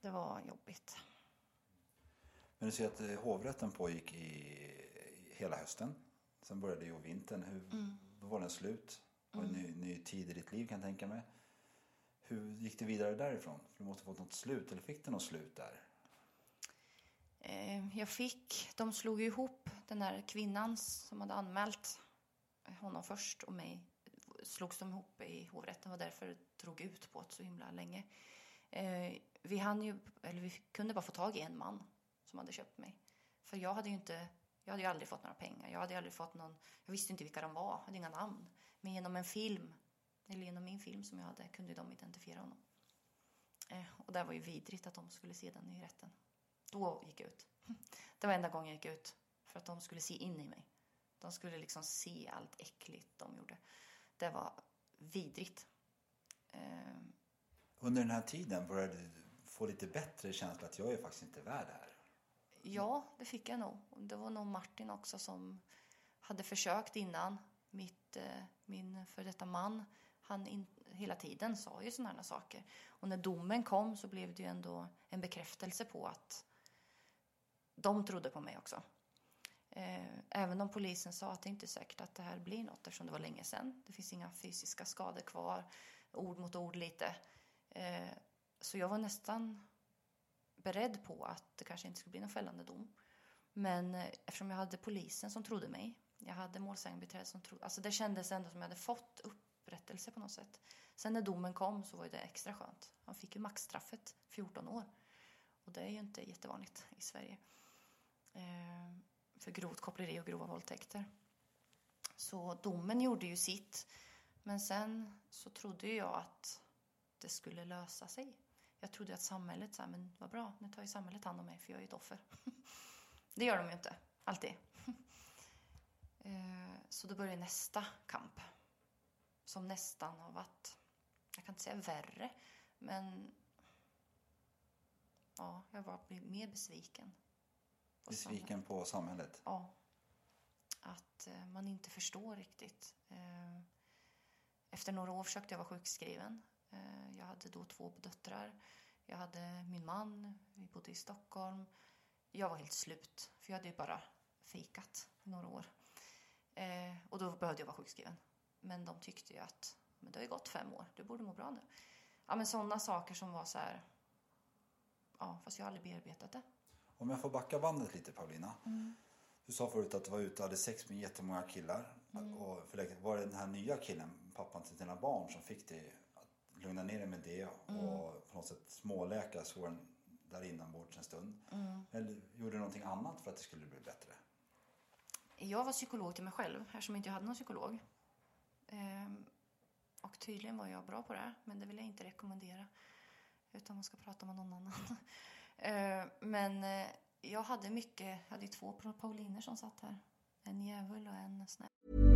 det var jobbigt. Men du säger att eh, hovrätten pågick i hela hösten. Sen började ju vintern. Hur, Mm. Då var den slut. Det var en ny, ny tid i ditt liv kan jag tänka mig. Hur gick det vidare därifrån? För du måste ha fått något slut, eller fick det något slut där? Eh, jag fick, de slog ihop den där kvinnan som hade anmält honom först och mig. Slogs de ihop i hovrätten var därför det drog ut på det så himla länge. Eh, vi, hann ju, eller vi kunde bara få tag i en man som hade köpt mig. För jag hade ju inte, jag hade ju aldrig fått några pengar. Jag hade ju aldrig fått någon, jag visste inte vilka de var, jag hade inga namn. Men genom en film, eller genom min film som jag hade, kunde de identifiera honom. Eh, och det var ju vidrigt att de skulle se den i rätten. Då gick jag ut. *laughs* Det var enda gången jag gick ut. För att de skulle se in i mig. De skulle liksom se allt äckligt de gjorde. Det var vidrigt. Eh, Under den här tiden började du få lite bättre känsla att jag är faktiskt inte värd det här. Ja, det fick jag nog. Det var nog Martin också som hade försökt innan. Mitt, eh, min för detta man, han in, hela tiden sa ju sådana här saker. Och när domen kom så blev det ju ändå en bekräftelse på att de trodde på mig också. Eh, även om polisen sa att det inte är säkert att det här blir något eftersom det var länge sedan. Det finns inga fysiska skador kvar, ord mot ord lite. Eh, så jag var nästan beredd på att det kanske inte skulle bli någon fällande dom. Men eh, eftersom jag hade polisen som trodde mig, jag hade målsägandebiträde som trodde, alltså det kändes ändå som jag hade fått upprättelse på något sätt. Sen när domen kom så var det extra skönt. Han fick ju maxstraffet 14 år. Och det är ju inte jättevanligt i Sverige. Eh, för grovt koppleri och grova våldtäkter. Så domen gjorde ju sitt. Men sen så trodde jag att det skulle lösa sig. Jag trodde att samhället, så här, men vad bra, nu tar ju samhället hand om mig för jag är ju ett offer. *laughs* det gör de ju inte, alltid. *laughs* Eh, så då började nästa kamp. Som nästan har varit, jag kan inte säga värre, men ja, jag var mer besviken. på Besviken på samhället. Ja. Att eh, man inte förstår riktigt. Eh, efter några år försökte jag vara sjukskriven. Eh, jag hade då två döttrar. Jag hade min man. Vi bodde i Stockholm. Jag var helt slut. För jag hade ju bara fikat i några år. Eh, och då behövde jag vara sjukskriven. Men de tyckte ju att men det har ju gått fem år. Du borde må bra nu. Ja, men sådana saker som var så här. Ja, fast jag har aldrig bearbetat det. Om jag får backa bandet lite Paulina. Du sa förut att du var ute och hade sex med jättemånga killar. Och för, var det den här nya killen, pappan till dina barn, som fick dig lugna ner dig med det och på något sätt småläka såren där inombords en stund? Eller gjorde du någonting annat för att det skulle bli bättre? Jag var psykolog till mig själv eftersom jag inte hade någon psykolog. Ehm, och tydligen var jag bra på det, men det vill jag inte rekommendera. Utan man ska prata med någon annan. *laughs* Ehm, men eh, jag hade mycket, jag hade två Pauliner som satt här. En djävul och en snäll.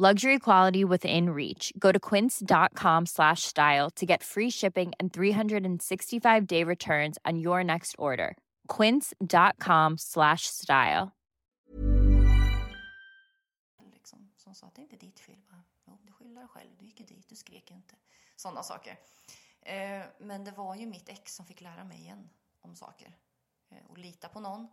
Luxury quality within reach. Go to quince.com slash style to get free shipping and 365 day returns on your next order. Quince.com slash style. Liksom, som sa att det är inte ditt fel. Jo, du skyller dig själv. Du gick ju dit, du skrek ju inte. Sådana saker. Eh, men det var ju mitt ex som fick lära mig igen om saker. Eh, och lita på någon.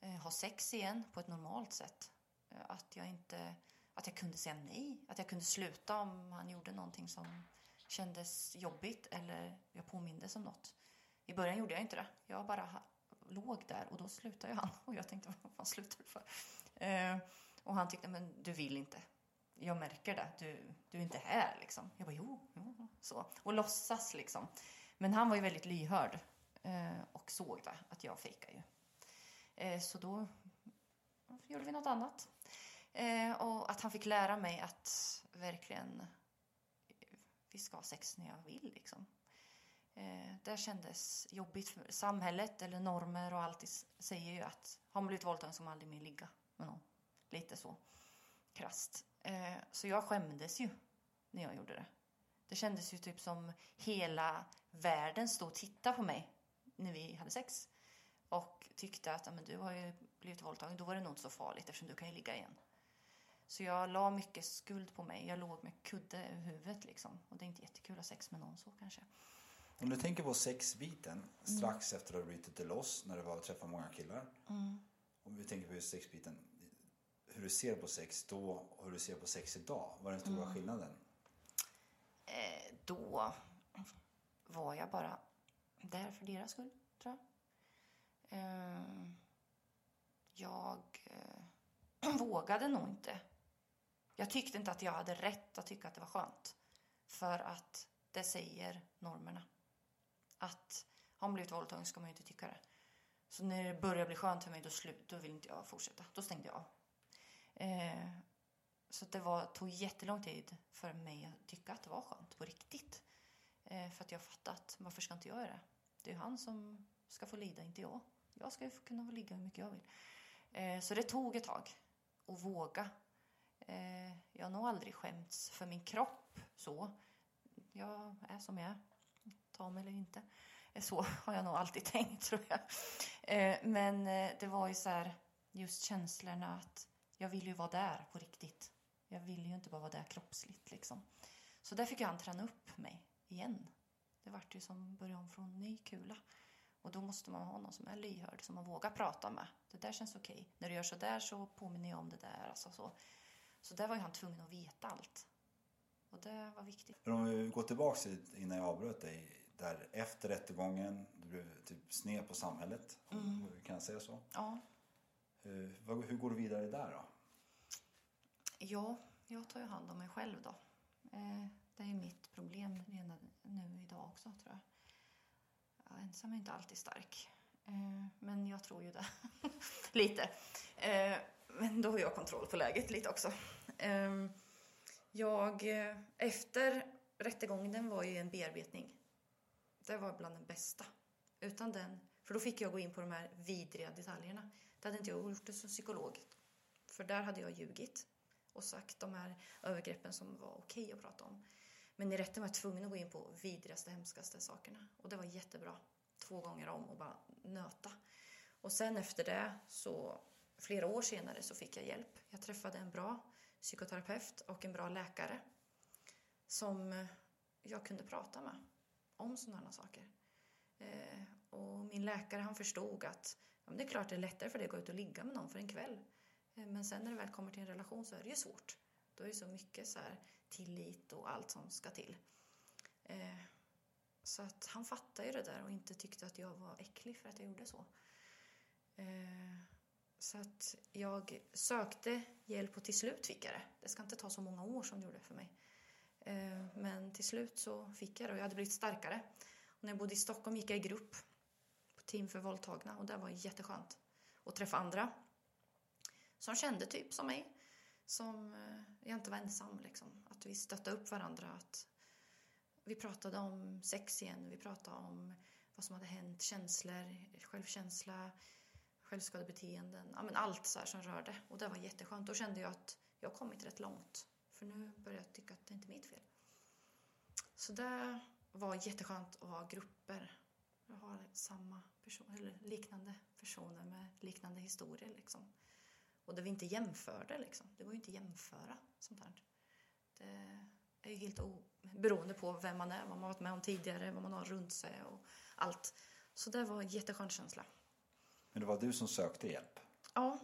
Eh, ha sex igen på ett normalt sätt. Eh, att jag inte... Att jag kunde säga nej. Att jag kunde sluta om han gjorde någonting som kändes jobbigt eller jag påmindes om något. I början gjorde jag inte det. Jag bara låg där och då slutade han. *laughs* Och jag tänkte, vad fan slutar du för? Eh, och han tyckte, men du vill inte. Jag märker det. Du, du är inte här liksom. Jag bara, jo, jo. Så. Och låtsas liksom. Men han var ju väldigt lyhörd. Eh, och såg det, att jag fejkade. ju. Eh, så då gjorde vi något annat. Eh, och att han fick lära mig att verkligen vi ska ha sex när jag vill liksom. Eh, det kändes jobbigt. För samhället eller normer och allt säger ju att har man blivit våldtagen ska man aldrig mer ligga med någon. Lite så krasst. Eh, så jag skämdes ju när jag gjorde det. Det kändes ju typ som hela världen stod och tittade på mig när vi hade sex. Och tyckte att "Ja, men du har ju blivit våldtagen, då var det nog inte så farligt eftersom du kan ju ligga igen. Så jag la mycket skuld på mig. Jag låg med kudde över huvudet liksom. Och det är inte jättekul att ha sex med någon så kanske. Om du tänker på sexbiten strax efter att du brutit dig loss när du var och träffade många killar. Om vi tänker på just sexbiten. Hur du ser på sex då och hur du ser på sex idag. Vad är den stora skillnaden? Eh, då var jag bara där för deras skull, tror jag. Eh, jag eh, *clears throat* vågade nog inte. Jag tyckte inte att jag hade rätt att tycka att det var skönt. För att det säger normerna. Att har man blivit våldtagen ska man ju inte tycka det. Så när det började bli skönt för mig, då, slut, då ville inte jag fortsätta. Då stängde jag av. Eh, så det var, tog jättelång tid för mig att tycka att det var skönt på riktigt. Eh, för att jag fattat, varför ska inte jag göra det? Det är ju han som ska få lida, inte jag. Jag ska ju kunna få ligga hur mycket jag vill. Eh, så det tog ett tag att våga. Eh, jag har nog aldrig skämts för min kropp så. Jag är som jag är. Ta mig eller inte. Eh, så *laughs* har jag nog alltid *laughs* tänkt tror jag. Eh, men eh, det var ju så här, just känslorna att jag vill ju vara där på riktigt. Jag vill ju inte bara vara där kroppsligt liksom. Så där fick han träna upp mig igen. Det vart ju som börja om från ny kula. Och då måste man ha någon som är lyhörd, som man vågar prata med. Det där känns okej. När du gör så där så påminner jag om det där. Alltså så så där var ju han tvungen att veta allt. Och det var viktigt. Men om vi går tillbaka till innan jag avbröt dig. Där efter rättegången, du blev typ sned på samhället. Kan jag säga så? Ja, Hur, vad- hur går du vidare där då? Ja, jag tar ju hand om mig själv då. Eh, det är ju mitt problem redan nu idag också tror jag. Ja, ensam är inte alltid stark. Eh, men jag tror ju det. *laughs* lite. Men då har jag kontroll på läget lite också. Ehm, jag, eh, efter rättegången den var ju en bearbetning. Det var bland den bästa. Utan den, för då fick jag gå in på de här vidriga detaljerna. Det hade inte jag gjort det som psykolog. För där hade jag ljugit och sagt de här övergreppen som var okej att prata om. Men i rätten var jag tvungen att gå in på vidrigaste, hemskaste sakerna. Och det var jättebra. Två gånger om och bara nöta. Och sen efter det, så flera år senare, så fick jag hjälp. Jag träffade en bra psykoterapeut och en bra läkare som eh, jag kunde prata med om sådana här saker. Eh, och min läkare han förstod att ja, men det är klart det är lättare för dig att gå ut och ligga med någon för en kväll. Eh, men sen när det väl kommer till en relation så är det ju svårt. Då är det så mycket så här tillit och allt som ska till. Så att han fattade ju det där och inte tyckte att jag var äcklig för att jag gjorde så. Så att jag sökte hjälp och till slut fick jag det. Det ska inte ta så många år som det gjorde för mig. Eh, men till slut så fick jag det och jag hade blivit starkare. Och när jag bodde i Stockholm gick jag i grupp på team för våldtagna och det var jätteskönt att träffa andra som kände typ som mig. Som eh, jag inte var ensam liksom. Att vi stöttade upp varandra. Att vi pratade om sex igen. Vi pratade om vad som hade hänt, känslor, självkänsla, självskadebeteenden. Ja, men allt så här som rörde. Och det var jätteskönt. Då kände jag att jag kommit rätt långt. För nu börjar jag tycka att det inte är mitt fel. Så det var jätteskönt att ha grupper. Jag har samma person, eller liknande personer med liknande historier. Liksom. Och där vi inte jämförde. Liksom. Det går ju inte att jämföra sånt här. Det är ju helt o- beroende på vem man är, vad man har varit med om tidigare, vad man har runt sig och allt. Så det var en jätteskön känsla. Men det var du som sökte hjälp. Ja,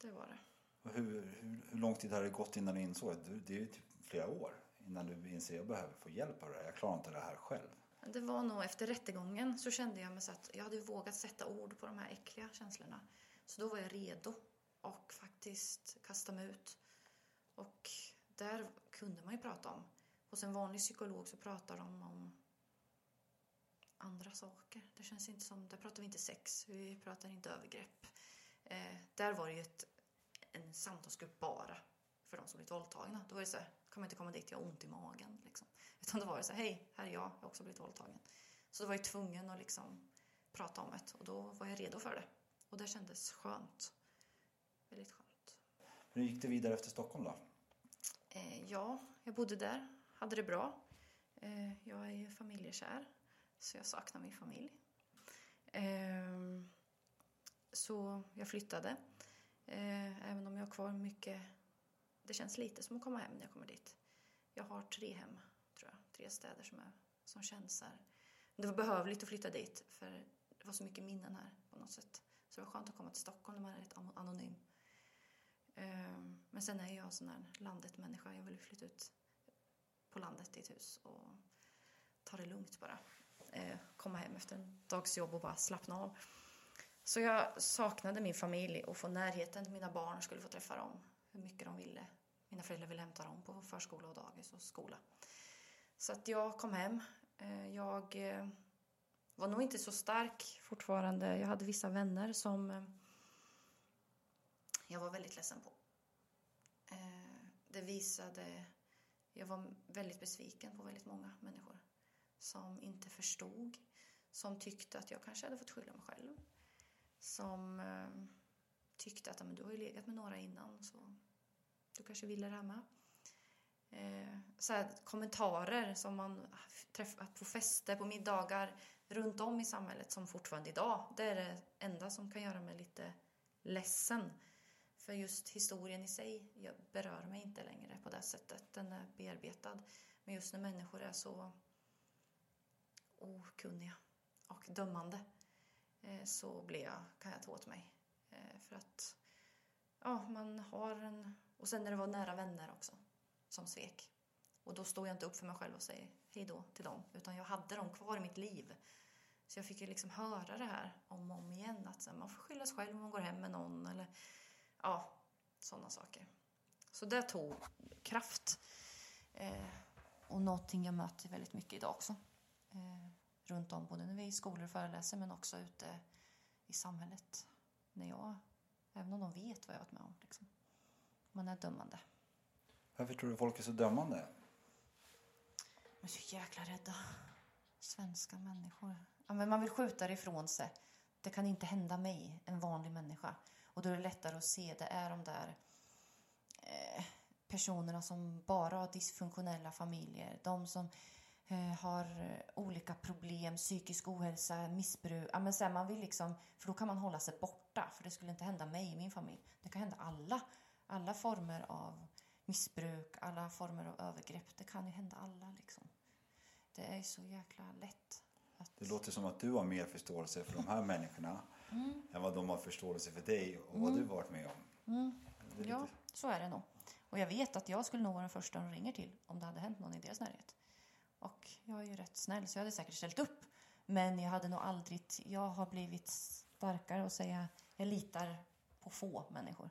det var det. Och hur, hur, hur lång tid har det gått innan du insåg att du, det är ju typ flera år innan du inser att jag behöver få hjälp av det här. Jag klarar inte det här själv. Det var nog efter rättegången så kände jag mig så att jag hade vågat sätta ord på de här äckliga känslorna. Så då var jag redo och faktiskt kasta mig ut. Och där kunde man ju prata om. Hos en vanlig psykolog så pratar de om andra saker. Det känns inte som, där pratar vi inte sex, vi pratar inte övergrepp. Eh, där var det ju ett, en samtalsgrupp bara för de som blivit våldtagna. Då var det så här, kan man inte komma dit, jag har ont i magen. Liksom. *laughs* Utan då var det så här, hej, här är jag, jag har också blivit våldtagen. Så då var jag tvungen att liksom prata om det och då var jag redo för det. Och det kändes skönt. Väldigt skönt. Hur gick det vidare efter Stockholm då? Eh, ja, jag bodde där, hade det bra. Eh, jag är familjekär, så jag saknar min familj. Ehm, så jag flyttade. Eh, även om jag har kvar mycket. Det känns lite som att komma hem när jag kommer dit. Jag har tre hem, tror jag. Tre städer som, är, som känns här. Det var behövligt att flytta dit, för det var så mycket minnen här på något sätt. Så det var skönt att komma till Stockholm när man är rätt anonym. Ehm, men sen är jag en sån här landet-människa. Jag vill flytta ut på landet i ett hus och ta det lugnt bara. Eh, Komma hem efter en dags jobb och bara slappna av. Så jag saknade min familj och få närheten till mina barn skulle få träffa dem hur mycket de ville. Mina föräldrar ville hämta dem på förskola och dagis och skola. Så att jag kom hem. Eh, Jag eh, var nog inte så stark fortfarande. Jag hade vissa vänner som eh, jag var väldigt ledsen på. Eh, Det visade... Jag var väldigt besviken på väldigt många människor som inte förstod, som tyckte att jag kanske hade fått skylla mig själv. Som eh, tyckte att men du har ju legat med några innan så du kanske ville det här med. Eh, så här, kommentarer som man träffat på fester, på middagar runt om i samhället som fortfarande idag, det är det enda som kan göra mig lite ledsen. För just historien i sig jag berör mig inte längre på det sättet. Den är bearbetad. Men just när människor är så okunniga och dömande eh, så blir jag, kan jag ta åt mig. Eh, för att ja, man har en... Och sen när det var nära vänner också som svek. Och då stod jag inte upp för mig själv och säger hej då till dem. Utan jag hade dem kvar i mitt liv. Så jag fick ju liksom höra det här om och om igen. Att man får skylla sig själv om man går hem med någon. Eller ja, sådana saker. Så det tog kraft. Eh, och någonting jag möter väldigt mycket idag också. Eh, runt om, både när vi är i skolor och föreläser men också ute i samhället. När jag, även om de vet vad jag har varit med om. Liksom. Man är dömande. Varför tror du folk är så dömande? De är så jäkla rädda. Svenska människor. Ja, men man vill skjuta det ifrån sig. Det kan inte hända mig, en vanlig människa. Och då är det lättare att se. Det är de där eh, personerna som bara har dysfunktionella familjer. De som har eh, olika problem, psykisk ohälsa, missbruk. Ja, men så här, man vill liksom, för då kan man hålla sig borta. För det skulle inte hända mig i min familj. Det kan hända alla. Alla former av missbruk, alla former av övergrepp. Det kan ju hända alla liksom. Det är så jäkla lätt. Att... Det låter som att du har mer förståelse för de här människorna än vad de har förståelse för dig och vad du varit med om. Är lite- Ja, så är det nog. Och jag vet att jag skulle nog vara den första de ringer till om det hade hänt någon i deras närhet. Och jag är ju rätt snäll så jag hade säkert ställt upp. Men jag hade nog aldrig... Jag har blivit starkare och säga jag litar på få människor.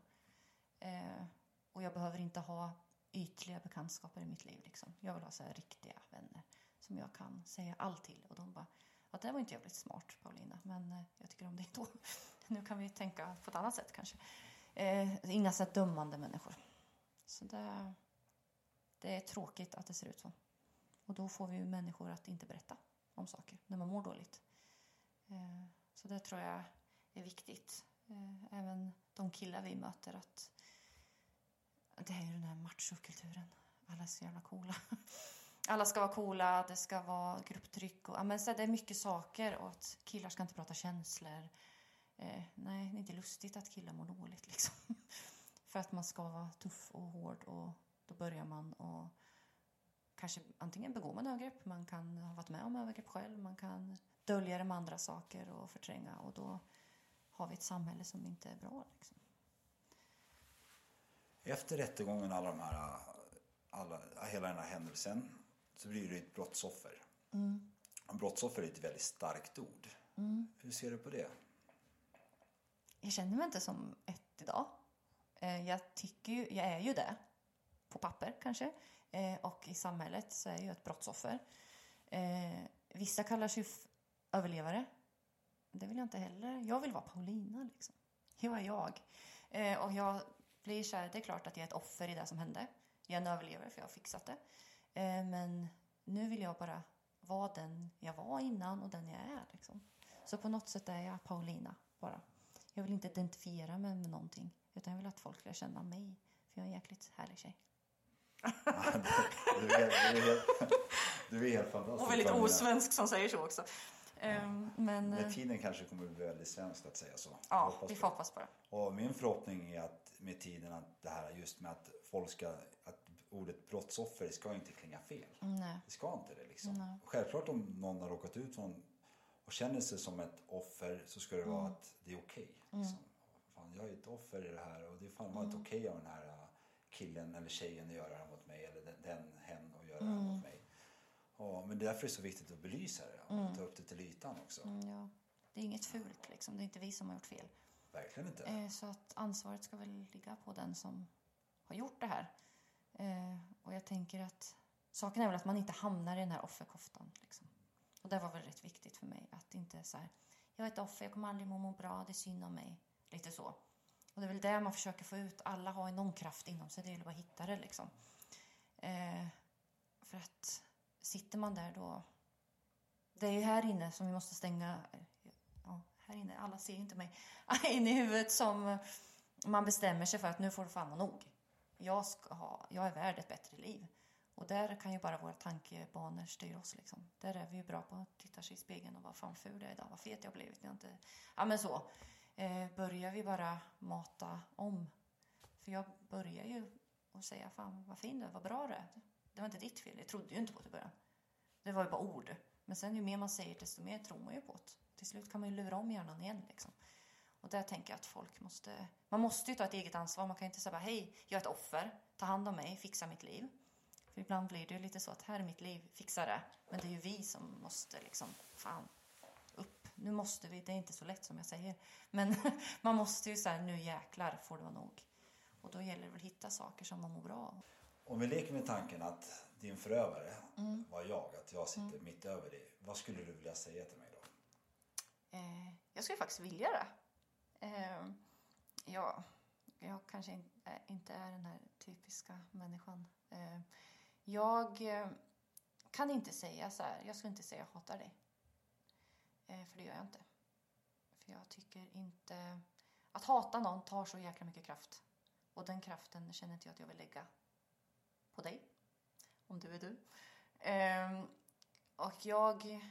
Eh, och jag behöver inte ha ytliga bekantskaper i mitt liv. Liksom. Jag vill ha så här riktiga vänner som jag kan säga allt till. Och de bara, ja, det var inte jävligt smart Paulina, men eh, jag tycker om dig då. *laughs* nu kan vi tänka på ett annat sätt kanske. Eh, inga så dömande människor. Så det, det är tråkigt att det ser ut så. Och då får vi ju människor att inte berätta om saker när man mår dåligt. Eh, så det tror jag är viktigt. Eh, även de killar vi möter att det är ju den här machokulturen. Alla är så jävla coola. *laughs* Alla ska vara coola, det ska vara grupptryck och men så det är mycket saker och att killar ska inte prata känslor. Eh, nej, det är inte lustigt att killar mår dåligt liksom. *laughs* För att man ska vara tuff och hård och då börjar man och kanske antingen begår man övergrepp, man kan ha varit med om övergrepp själv, man kan dölja det med andra saker och förtränga och då har vi ett samhälle som inte är bra. Liksom. Efter rättegången, alla de här, alla, hela den här händelsen, så blir du ett brottsoffer. Och brottsoffer är ett väldigt starkt ord. Hur ser du på det? Jag känner mig inte som ett idag. Eh, Jag, tycker ju, jag är ju det, på papper kanske. Eh, Och i samhället så är jag ju ett brottsoffer. Eh, Vissa kallar sig överlevare. Det vill jag inte heller. Jag vill vara Paulina. Liksom. Jag är jag. Eh, Och jag blir så här, det är klart att jag är ett offer i det som hände. Jag är en överlevare för jag har fixat det. Eh, Men nu vill jag bara vara den jag var innan och den jag är. Liksom. Så på något sätt är jag Paulina bara. Jag vill inte identifiera mig med någonting. Utan jag vill att folk lär känna mig. För jag är en jäkligt härlig tjej. Du är du är helt, du är helt fantastisk. Och väldigt osvensk som säger så också. Ehm, men Med eh, tiden kanske kommer bli väldigt svenskt att säga så. Ja, hoppas vi får hoppas på det. Och min förhoppning är att med tiden att det här just med att folk ska, att ordet brottsoffer ska inte klinga fel. Nej. Det ska inte det liksom. Självklart om någon har råkat ut från och känner sig som ett offer så ska det Mm. vara att det är okej. liksom. Fan, jag är ett offer i det här och det är fan Mm. okej av den här killen eller tjejen att göra det mot mig eller den, den hen att göra det Mm. här mot mig. Ja, men det är därför det så viktigt att belysa det och ta upp det till ytan också. Mm, ja. Det är inget fult liksom. Det är inte vi som har gjort fel. Verkligen inte. Eh, så att ansvaret ska väl ligga på den som har gjort det här. Eh, och jag tänker att saken är väl att man inte hamnar i den här offerkoftan. Liksom. Och det var väl rätt viktigt för mig. Att inte så här, jag är ett offer, jag kommer aldrig må, må bra, det är synd om mig. Lite så. Och det är väl det man försöker få ut. Alla har någon kraft inom sig, det gäller bara att hitta det liksom. Eh, för att sitter man där då... Det är ju här inne som vi måste stänga... Ja, här inne, alla ser ju inte mig. *laughs* In i huvudet som man bestämmer sig för att nu får det fan vara nog. Jag, ska ha, jag är värd ett bättre liv. Och där kan ju bara våra tankebanor styra oss. Liksom. Där är vi ju bra på att titta sig i spegeln och vad fan ful jag är idag, vad fet jag har blivit. Jag inte... Ja men så. Eh, börjar vi bara mata om. För jag börjar ju och säga fan vad fin du är, vad bra du är. Det var inte ditt fel, jag trodde ju inte på det i början. Det var ju bara ord. Men sen ju mer man säger desto mer tror man ju på det. Till slut kan man ju lura om hjärnan igen liksom. Och där tänker jag att folk måste... Man måste ju ta ett eget ansvar. Man kan ju inte säga bara, hej, jag är ett offer. Ta hand om mig, fixa mitt liv. För ibland blir det ju lite så att här är mitt liv, fixa det. Men det är ju vi som måste liksom, fan. Nu måste vi, det är inte så lätt som jag säger. Men *laughs* man måste ju säga, nu jäklar får det vara nog. Och då gäller det väl att hitta saker som man mår bra av. Om vi leker med tanken att din förövare Mm. var jag, att jag sitter mitt över dig. Vad skulle du vilja säga till mig då? Eh, jag skulle faktiskt vilja det. Eh, ja, jag kanske in, eh, inte är den här typiska människan. Eh, jag eh, kan inte säga så här, jag skulle inte säga jag hatar dig. Eh, för det gör jag inte. För jag tycker inte... Att hata någon tar så jäkla mycket kraft. Och den kraften känner inte jag att jag vill lägga på dig. Om du är du. Eh, och jag,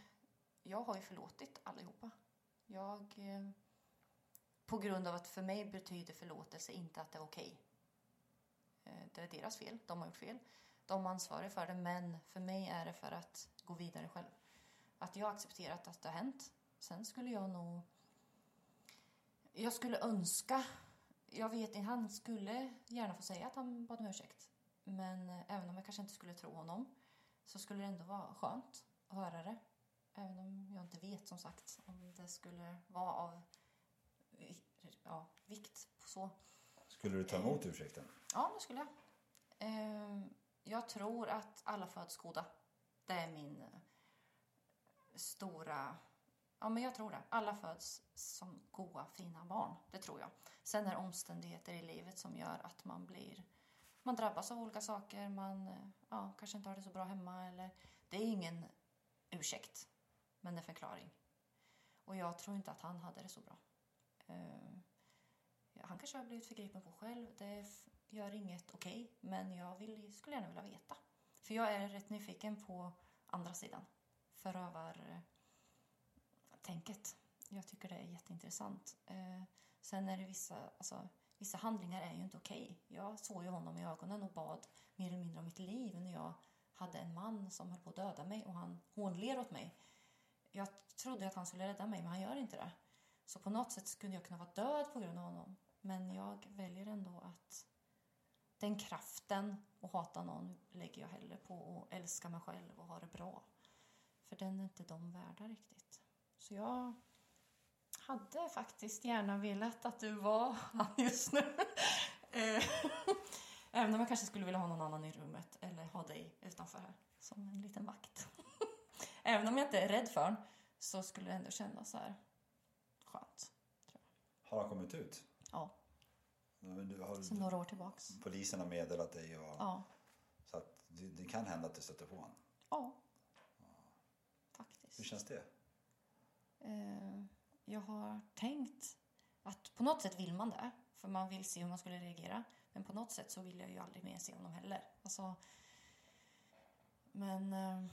jag har ju förlåtit allihopa. Jag... Eh, på grund av att för mig betyder förlåtelse inte att det är okej. Eh, det är deras fel. De har gjort fel. De ansvarar för det. Men för mig är det för att gå vidare själv. Att jag accepterat att det har hänt. Sen skulle jag nog... Jag skulle önska... Jag vet inte, han skulle gärna få säga att han bad om ursäkt. Men eh, även om jag kanske inte skulle tro honom så skulle det ändå vara skönt att höra det. Även om jag inte vet som sagt om det skulle vara av ja, vikt så. Skulle du ta emot ursäkten? Ja, det skulle jag. Ehm, jag tror att alla föds goda. Det är min eh, stora... Ja, men jag tror det. Alla föds som goa, fina barn. Det tror jag. Sen är det omständigheter i livet som gör att man blir... Man drabbas av olika saker. Man ja, kanske inte har det så bra hemma. Eller, det är ingen ursäkt, men en förklaring. Och jag tror inte att han hade det så bra. Uh, han kanske har blivit förgripen på själv. Det gör inget okej. men jag vill, skulle gärna vilja veta. För jag är rätt nyfiken på andra sidan förövartänket. Jag tycker det är jätteintressant. Eh, sen är det vissa, alltså, vissa handlingar är ju inte okej. Jag såg ju honom i ögonen och bad mer eller mindre om mitt liv när jag hade en man som höll på att döda mig och han hånler åt mig. Jag trodde att han skulle rädda mig, men han gör inte det. Så på något sätt skulle jag kunna vara död på grund av honom. Men jag väljer ändå att den kraften att hata någon lägger jag hellre på att älska mig själv och ha det bra. För den är inte de värda riktigt. Så jag hade faktiskt gärna velat att du var han just nu. *laughs* Eh, Även om jag kanske skulle vilja ha någon annan i rummet eller ha dig utanför här som en liten vakt. *laughs* Även om jag inte är rädd för honom så skulle det ändå kännas så här skönt. Har han kommit ut? Ja, Men du, har, så några år tillbaks. polisen har meddelat dig och, Ja, så att det, det kan hända att du stöter på honom. ja. Hur känns det? Eh, jag har tänkt att på något sätt vill man det. För man vill se hur man skulle reagera. Men på något sätt så vill jag ju aldrig mer se honom heller. Alltså, men eh,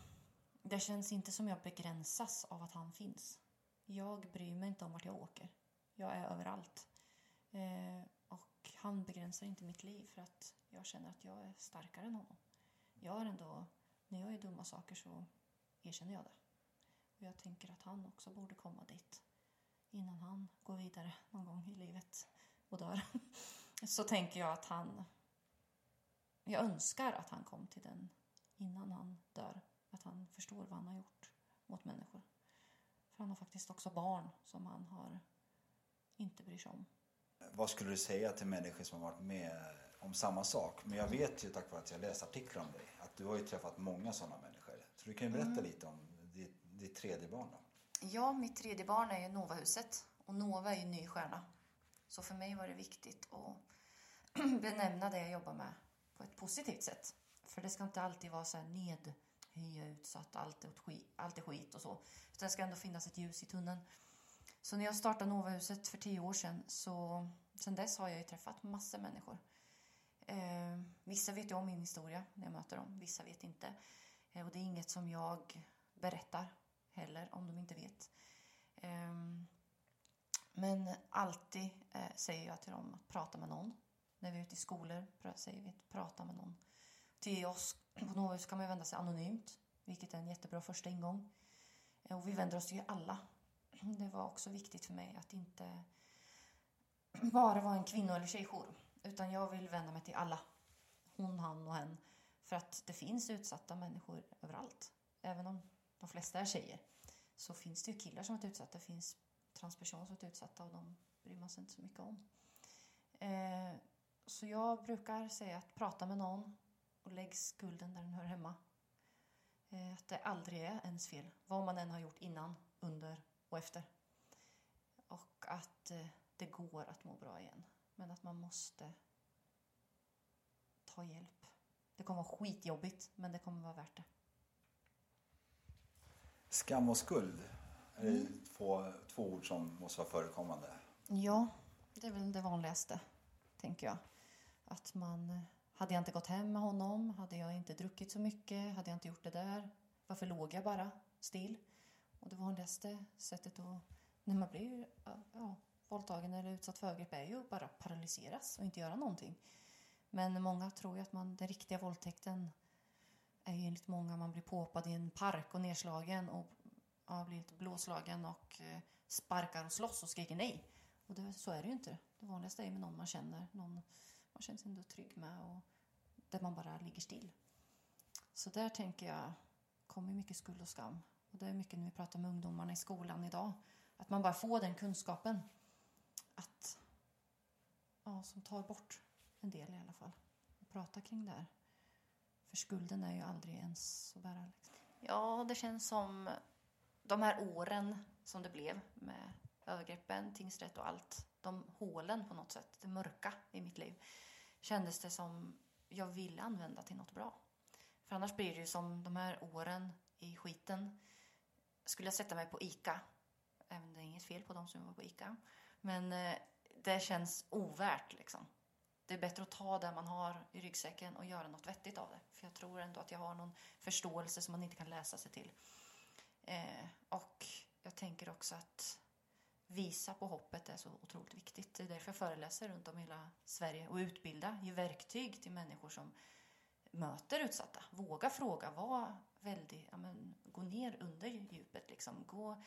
det känns inte som jag begränsas av att han finns. Jag bryr mig inte om vart jag åker. Jag är överallt. Eh, och han begränsar inte mitt liv för att jag känner att jag är starkare än honom. Jag är ändå, när jag gör dumma saker så erkänner jag det. Och jag tänker att han också borde komma dit innan han går vidare någon gång i livet och dör. *laughs* Så tänker jag att han... Jag önskar att han kom till den innan han dör. Att han förstår vad han har gjort mot människor. För han har faktiskt också barn som han har inte bryr sig om. Vad skulle du säga till människor som har varit med om samma sak? Men jag vet ju tack vare att jag läst artiklar om dig att du har ju träffat många sådana människor. Så du kan ju berätta lite om ditt, tredje barn då. Ja, mitt tredje barn är ju Novahuset. Och Nova är ju en ny stjärna. Så för mig var det viktigt att *clears throat* benämna det jag jobbar med på ett positivt sätt. För det ska inte alltid vara så här nedhöja ut så att allt är, åt skit, allt är skit och så. Utan det ska ändå finnas ett ljus i tunneln. Så när jag startade Novahuset för tio år sedan så sen dess har jag ju träffat massor människor. Eh, vissa vet ju om min historia när jag möter dem, vissa vet inte. Eh, och det är inget som jag berättar heller om de inte vet. Ehm, men alltid eh, säger jag till dem att prata med någon. När vi är ute i skolor säger vi att prata med någon. Till oss på Novus kan man vända sig anonymt, vilket är en jättebra första ingång. Eh, och vi vänder oss till alla. Det var också viktigt för mig att inte bara vara en kvinno eller tjejjour. Utan jag vill vända mig till alla. Hon, han och hen. För att det finns utsatta människor överallt. Även om de flesta är tjejer. Så finns det ju killar som varit utsatta. Det finns transpersoner som varit utsatta och de bryr man sig inte så mycket om. Eh, så jag brukar säga att prata med någon och lägg skulden där den hör hemma. Eh, att det aldrig är ens fel. Vad man än har gjort innan, under och efter. Och att eh, det går att må bra igen. Men att man måste ta hjälp. Det kommer vara skitjobbigt, men det kommer vara värt det. Skam och skuld är det två, två ord som måste vara förekommande. Ja, det är väl det vanligaste, tänker jag. Att man... eh, Hade jag inte gått hem med honom, hade jag inte druckit så mycket, hade jag inte gjort det där, varför låg jag bara still? Och det vanligaste sättet att... När man blir ja, våldtagen eller utsatt för övergrepp är ju att bara paralyseras och inte göra någonting. Men många tror ju att man, den riktiga våldtäkten är ju enligt många man blir påpad i en park och nedslagen och ja, blir lite blåslagen och eh, sparkar och slåss och skriker nej. Och det, så är det ju inte. Det vanligaste är med någon man känner, någon man känner sig ändå trygg med och där man bara ligger still. Så där tänker jag kommer mycket skuld och skam. Och det är mycket när vi pratar med ungdomarna i skolan idag. Att man bara får den kunskapen. Att, ja, som tar bort en del i alla fall. Och prata kring det här. För skulden är ju aldrig ens att bära. Liksom. Ja, det känns som de här åren som det blev med övergreppen, tingsrätt och allt. De hålen på något sätt, det mörka i mitt liv. Kändes det som jag ville använda till något bra. För annars blir det ju som de här åren i skiten. Skulle jag sätta mig på ICA, även om det är inget fel på de som var på ICA. Men eh, det känns ovärt liksom. Det är bättre att ta det man har i ryggsäcken och göra något vettigt av det. För jag tror ändå att jag har någon förståelse som man inte kan läsa sig till. Eh, och jag tänker också att visa på hoppet är så otroligt viktigt. Det är därför jag föreläser runt om i hela Sverige och utbilda, ge verktyg till människor som möter utsatta. Våga fråga, var väldigt, ja, men, gå ner under djupet liksom. Gå,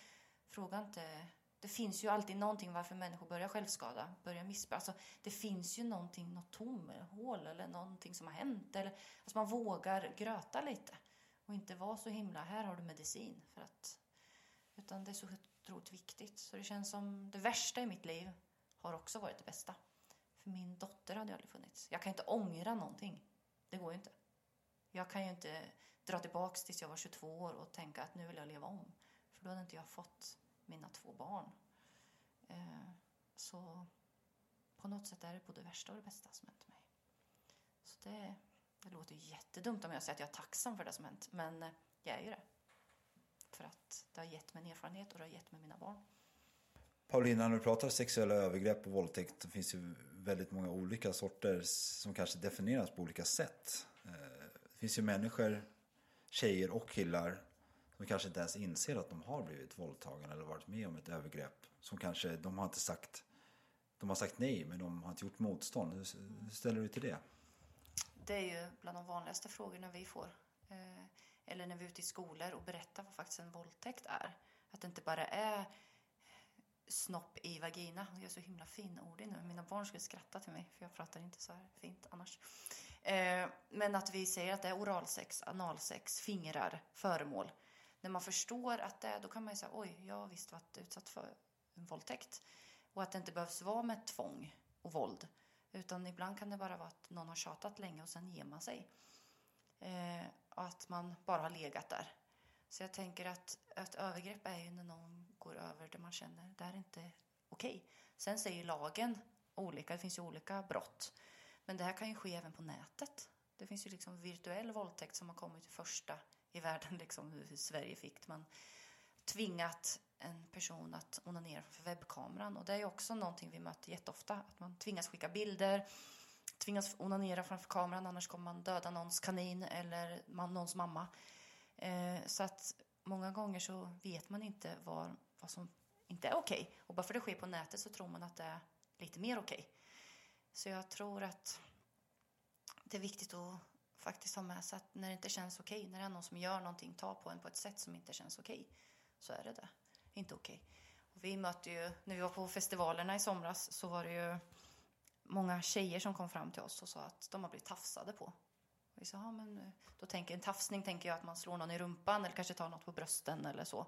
fråga inte det finns ju alltid någonting varför människor börjar självskada, börjar missbruka. Alltså, det finns ju någonting, något tomhål eller hål eller någonting som har hänt. Eller, alltså man vågar gröta lite och inte vara så himla, här har du medicin. För att, utan det är så otroligt viktigt. Så det känns som det värsta i mitt liv har också varit det bästa. För min dotter hade ju aldrig funnits. Jag kan inte ångra någonting. Det går ju inte. Jag kan ju inte dra tillbaks tills jag var 22 år och tänka att nu vill jag leva om. För då hade inte jag fått mina två barn. Eh, så på något sätt är det både det värsta och det bästa som hänt mig. Så det, det låter ju jättedumt om jag säger att jag är tacksam för det som hänt, men eh, jag är ju det. För att det har gett mig en erfarenhet och det har gett mig mina barn. Paulina, när du pratar sexuella övergrepp och våldtäkt det finns ju väldigt många olika sorter som kanske definieras på olika sätt. Eh, det finns ju människor, tjejer och killar som kanske inte ens inser att de har blivit våldtagna eller varit med om ett övergrepp. Som kanske, de har inte sagt, de har sagt nej men de har inte gjort motstånd. Hur hur ställer du till det? Det är ju bland de vanligaste frågorna vi får. Eh, eller när vi är ute i skolor och berättar vad faktiskt en våldtäkt är. Att det inte bara är snopp i vagina. Jag är så himla finordig nu. Mina barn skulle skratta till mig för jag pratar inte så här fint annars. Eh, men att vi säger att det är oralsex, analsex, fingrar, föremål. När man förstår att det är, då kan man ju säga oj, jag har visst varit utsatt för en våldtäkt. Och att det inte behövs vara med tvång och våld. Utan ibland kan det bara vara att någon har tjatat länge och sen ger man sig. Eh, och att man bara har legat där. Så jag tänker att ett övergrepp är ju när någon går över det man känner, det här är inte okej. Sen säger lagen olika, det finns ju olika brott. Men det här kan ju ske även på nätet. Det finns ju liksom virtuell våldtäkt som har kommit i första i världen, liksom hur Sverige fick. Man tvingat en person att onanera för webbkameran. Och det är också någonting vi möter jätteofta. Att man tvingas skicka bilder, tvingas onanera framför kameran annars kommer man döda någons kanin eller man, någons mamma. Eh, så att många gånger så vet man inte vad, vad som inte är okej. Och bara för det sker på nätet så tror man att det är lite mer okej. Så jag tror att det är viktigt att faktiskt ha med sig att när det inte känns okej, när det är någon som gör någonting, tar på en på ett sätt som inte känns okej, så är det det. Inte okej. Och vi mötte ju, när vi var på festivalerna i somras så var det ju många tjejer som kom fram till oss och sa att de har blivit tafsade på. Och vi sa, ja, men eh, då tänker en tafsning tänker jag att man slår någon i rumpan eller kanske tar något på brösten eller så.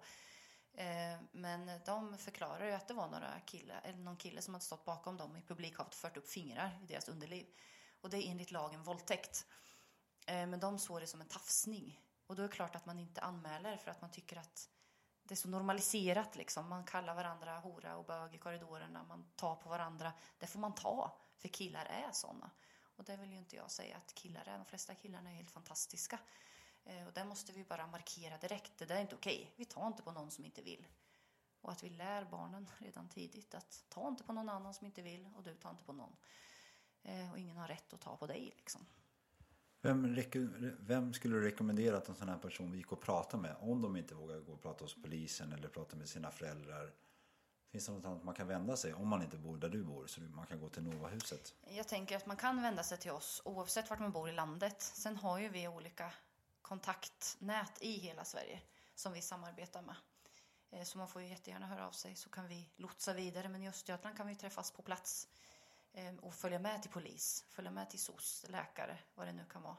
Eh, men de förklarade ju att det var några kille, eller någon kille som hade stått bakom dem i publikhavet och fört upp fingrar i deras underliv. Och det är enligt lagen våldtäkt. Eh, men de såg det som en tafsning. Och då är det klart att man inte anmäler för att man tycker att det är så normaliserat liksom. Man kallar varandra hora och bög i korridorerna, man tar på varandra. Det får man ta, för killar är såna. Och det vill ju inte jag säga att killar är. De flesta killarna är helt fantastiska. Eh, och det måste vi bara markera direkt. Det där är inte okej. Vi tar inte på någon som inte vill. Och att vi lär barnen redan tidigt att ta inte på någon annan som inte vill och du tar inte på någon. Eh, och ingen har rätt att ta på dig liksom. Vem, vem skulle du rekommendera att en sån här person gick och prata med om de inte vågar gå och prata hos polisen eller prata med sina föräldrar? Finns det något annat man kan vända sig om man inte bor där du bor så man kan gå till Novahuset? Jag tänker att man kan vända sig till oss oavsett vart man bor i landet. Sen har ju vi olika kontaktnät i hela Sverige som vi samarbetar med. Eh, så man får ju jättegärna höra av sig så kan vi lotsa vidare. Men i Östergötland kan vi träffas på plats och följa med till polis, följa med till SOS, läkare, vad det nu kan vara.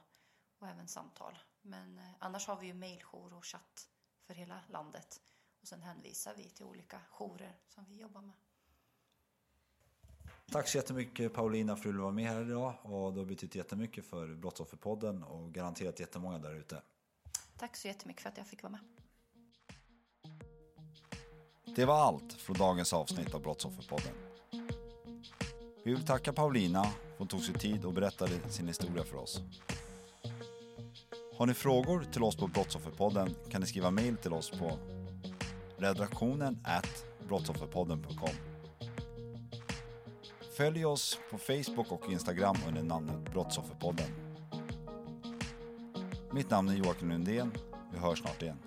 Och även samtal. Men eh, annars har vi ju mejljour och chatt för hela landet. Och sen hänvisar vi till olika jourer som vi jobbar med. Tack så jättemycket Paulina för att du var med här idag och du har betytt jättemycket för Brottsofferpodden och garanterat jättemånga där ute. Tack så jättemycket för att jag fick vara med. Det var allt från dagens avsnitt av Brottsofferpodden. Vi vill tacka Paulina för att hon tog sig tid och berättade sin historia för oss. Har ni frågor till oss på Brottsofferpodden kan ni skriva mejl till oss på redaktionen at brottsofferpodden.com. Följ oss på Facebook och Instagram under namnet Brottsofferpodden. Mitt namn är Joakim Lundén. Vi hörs snart igen.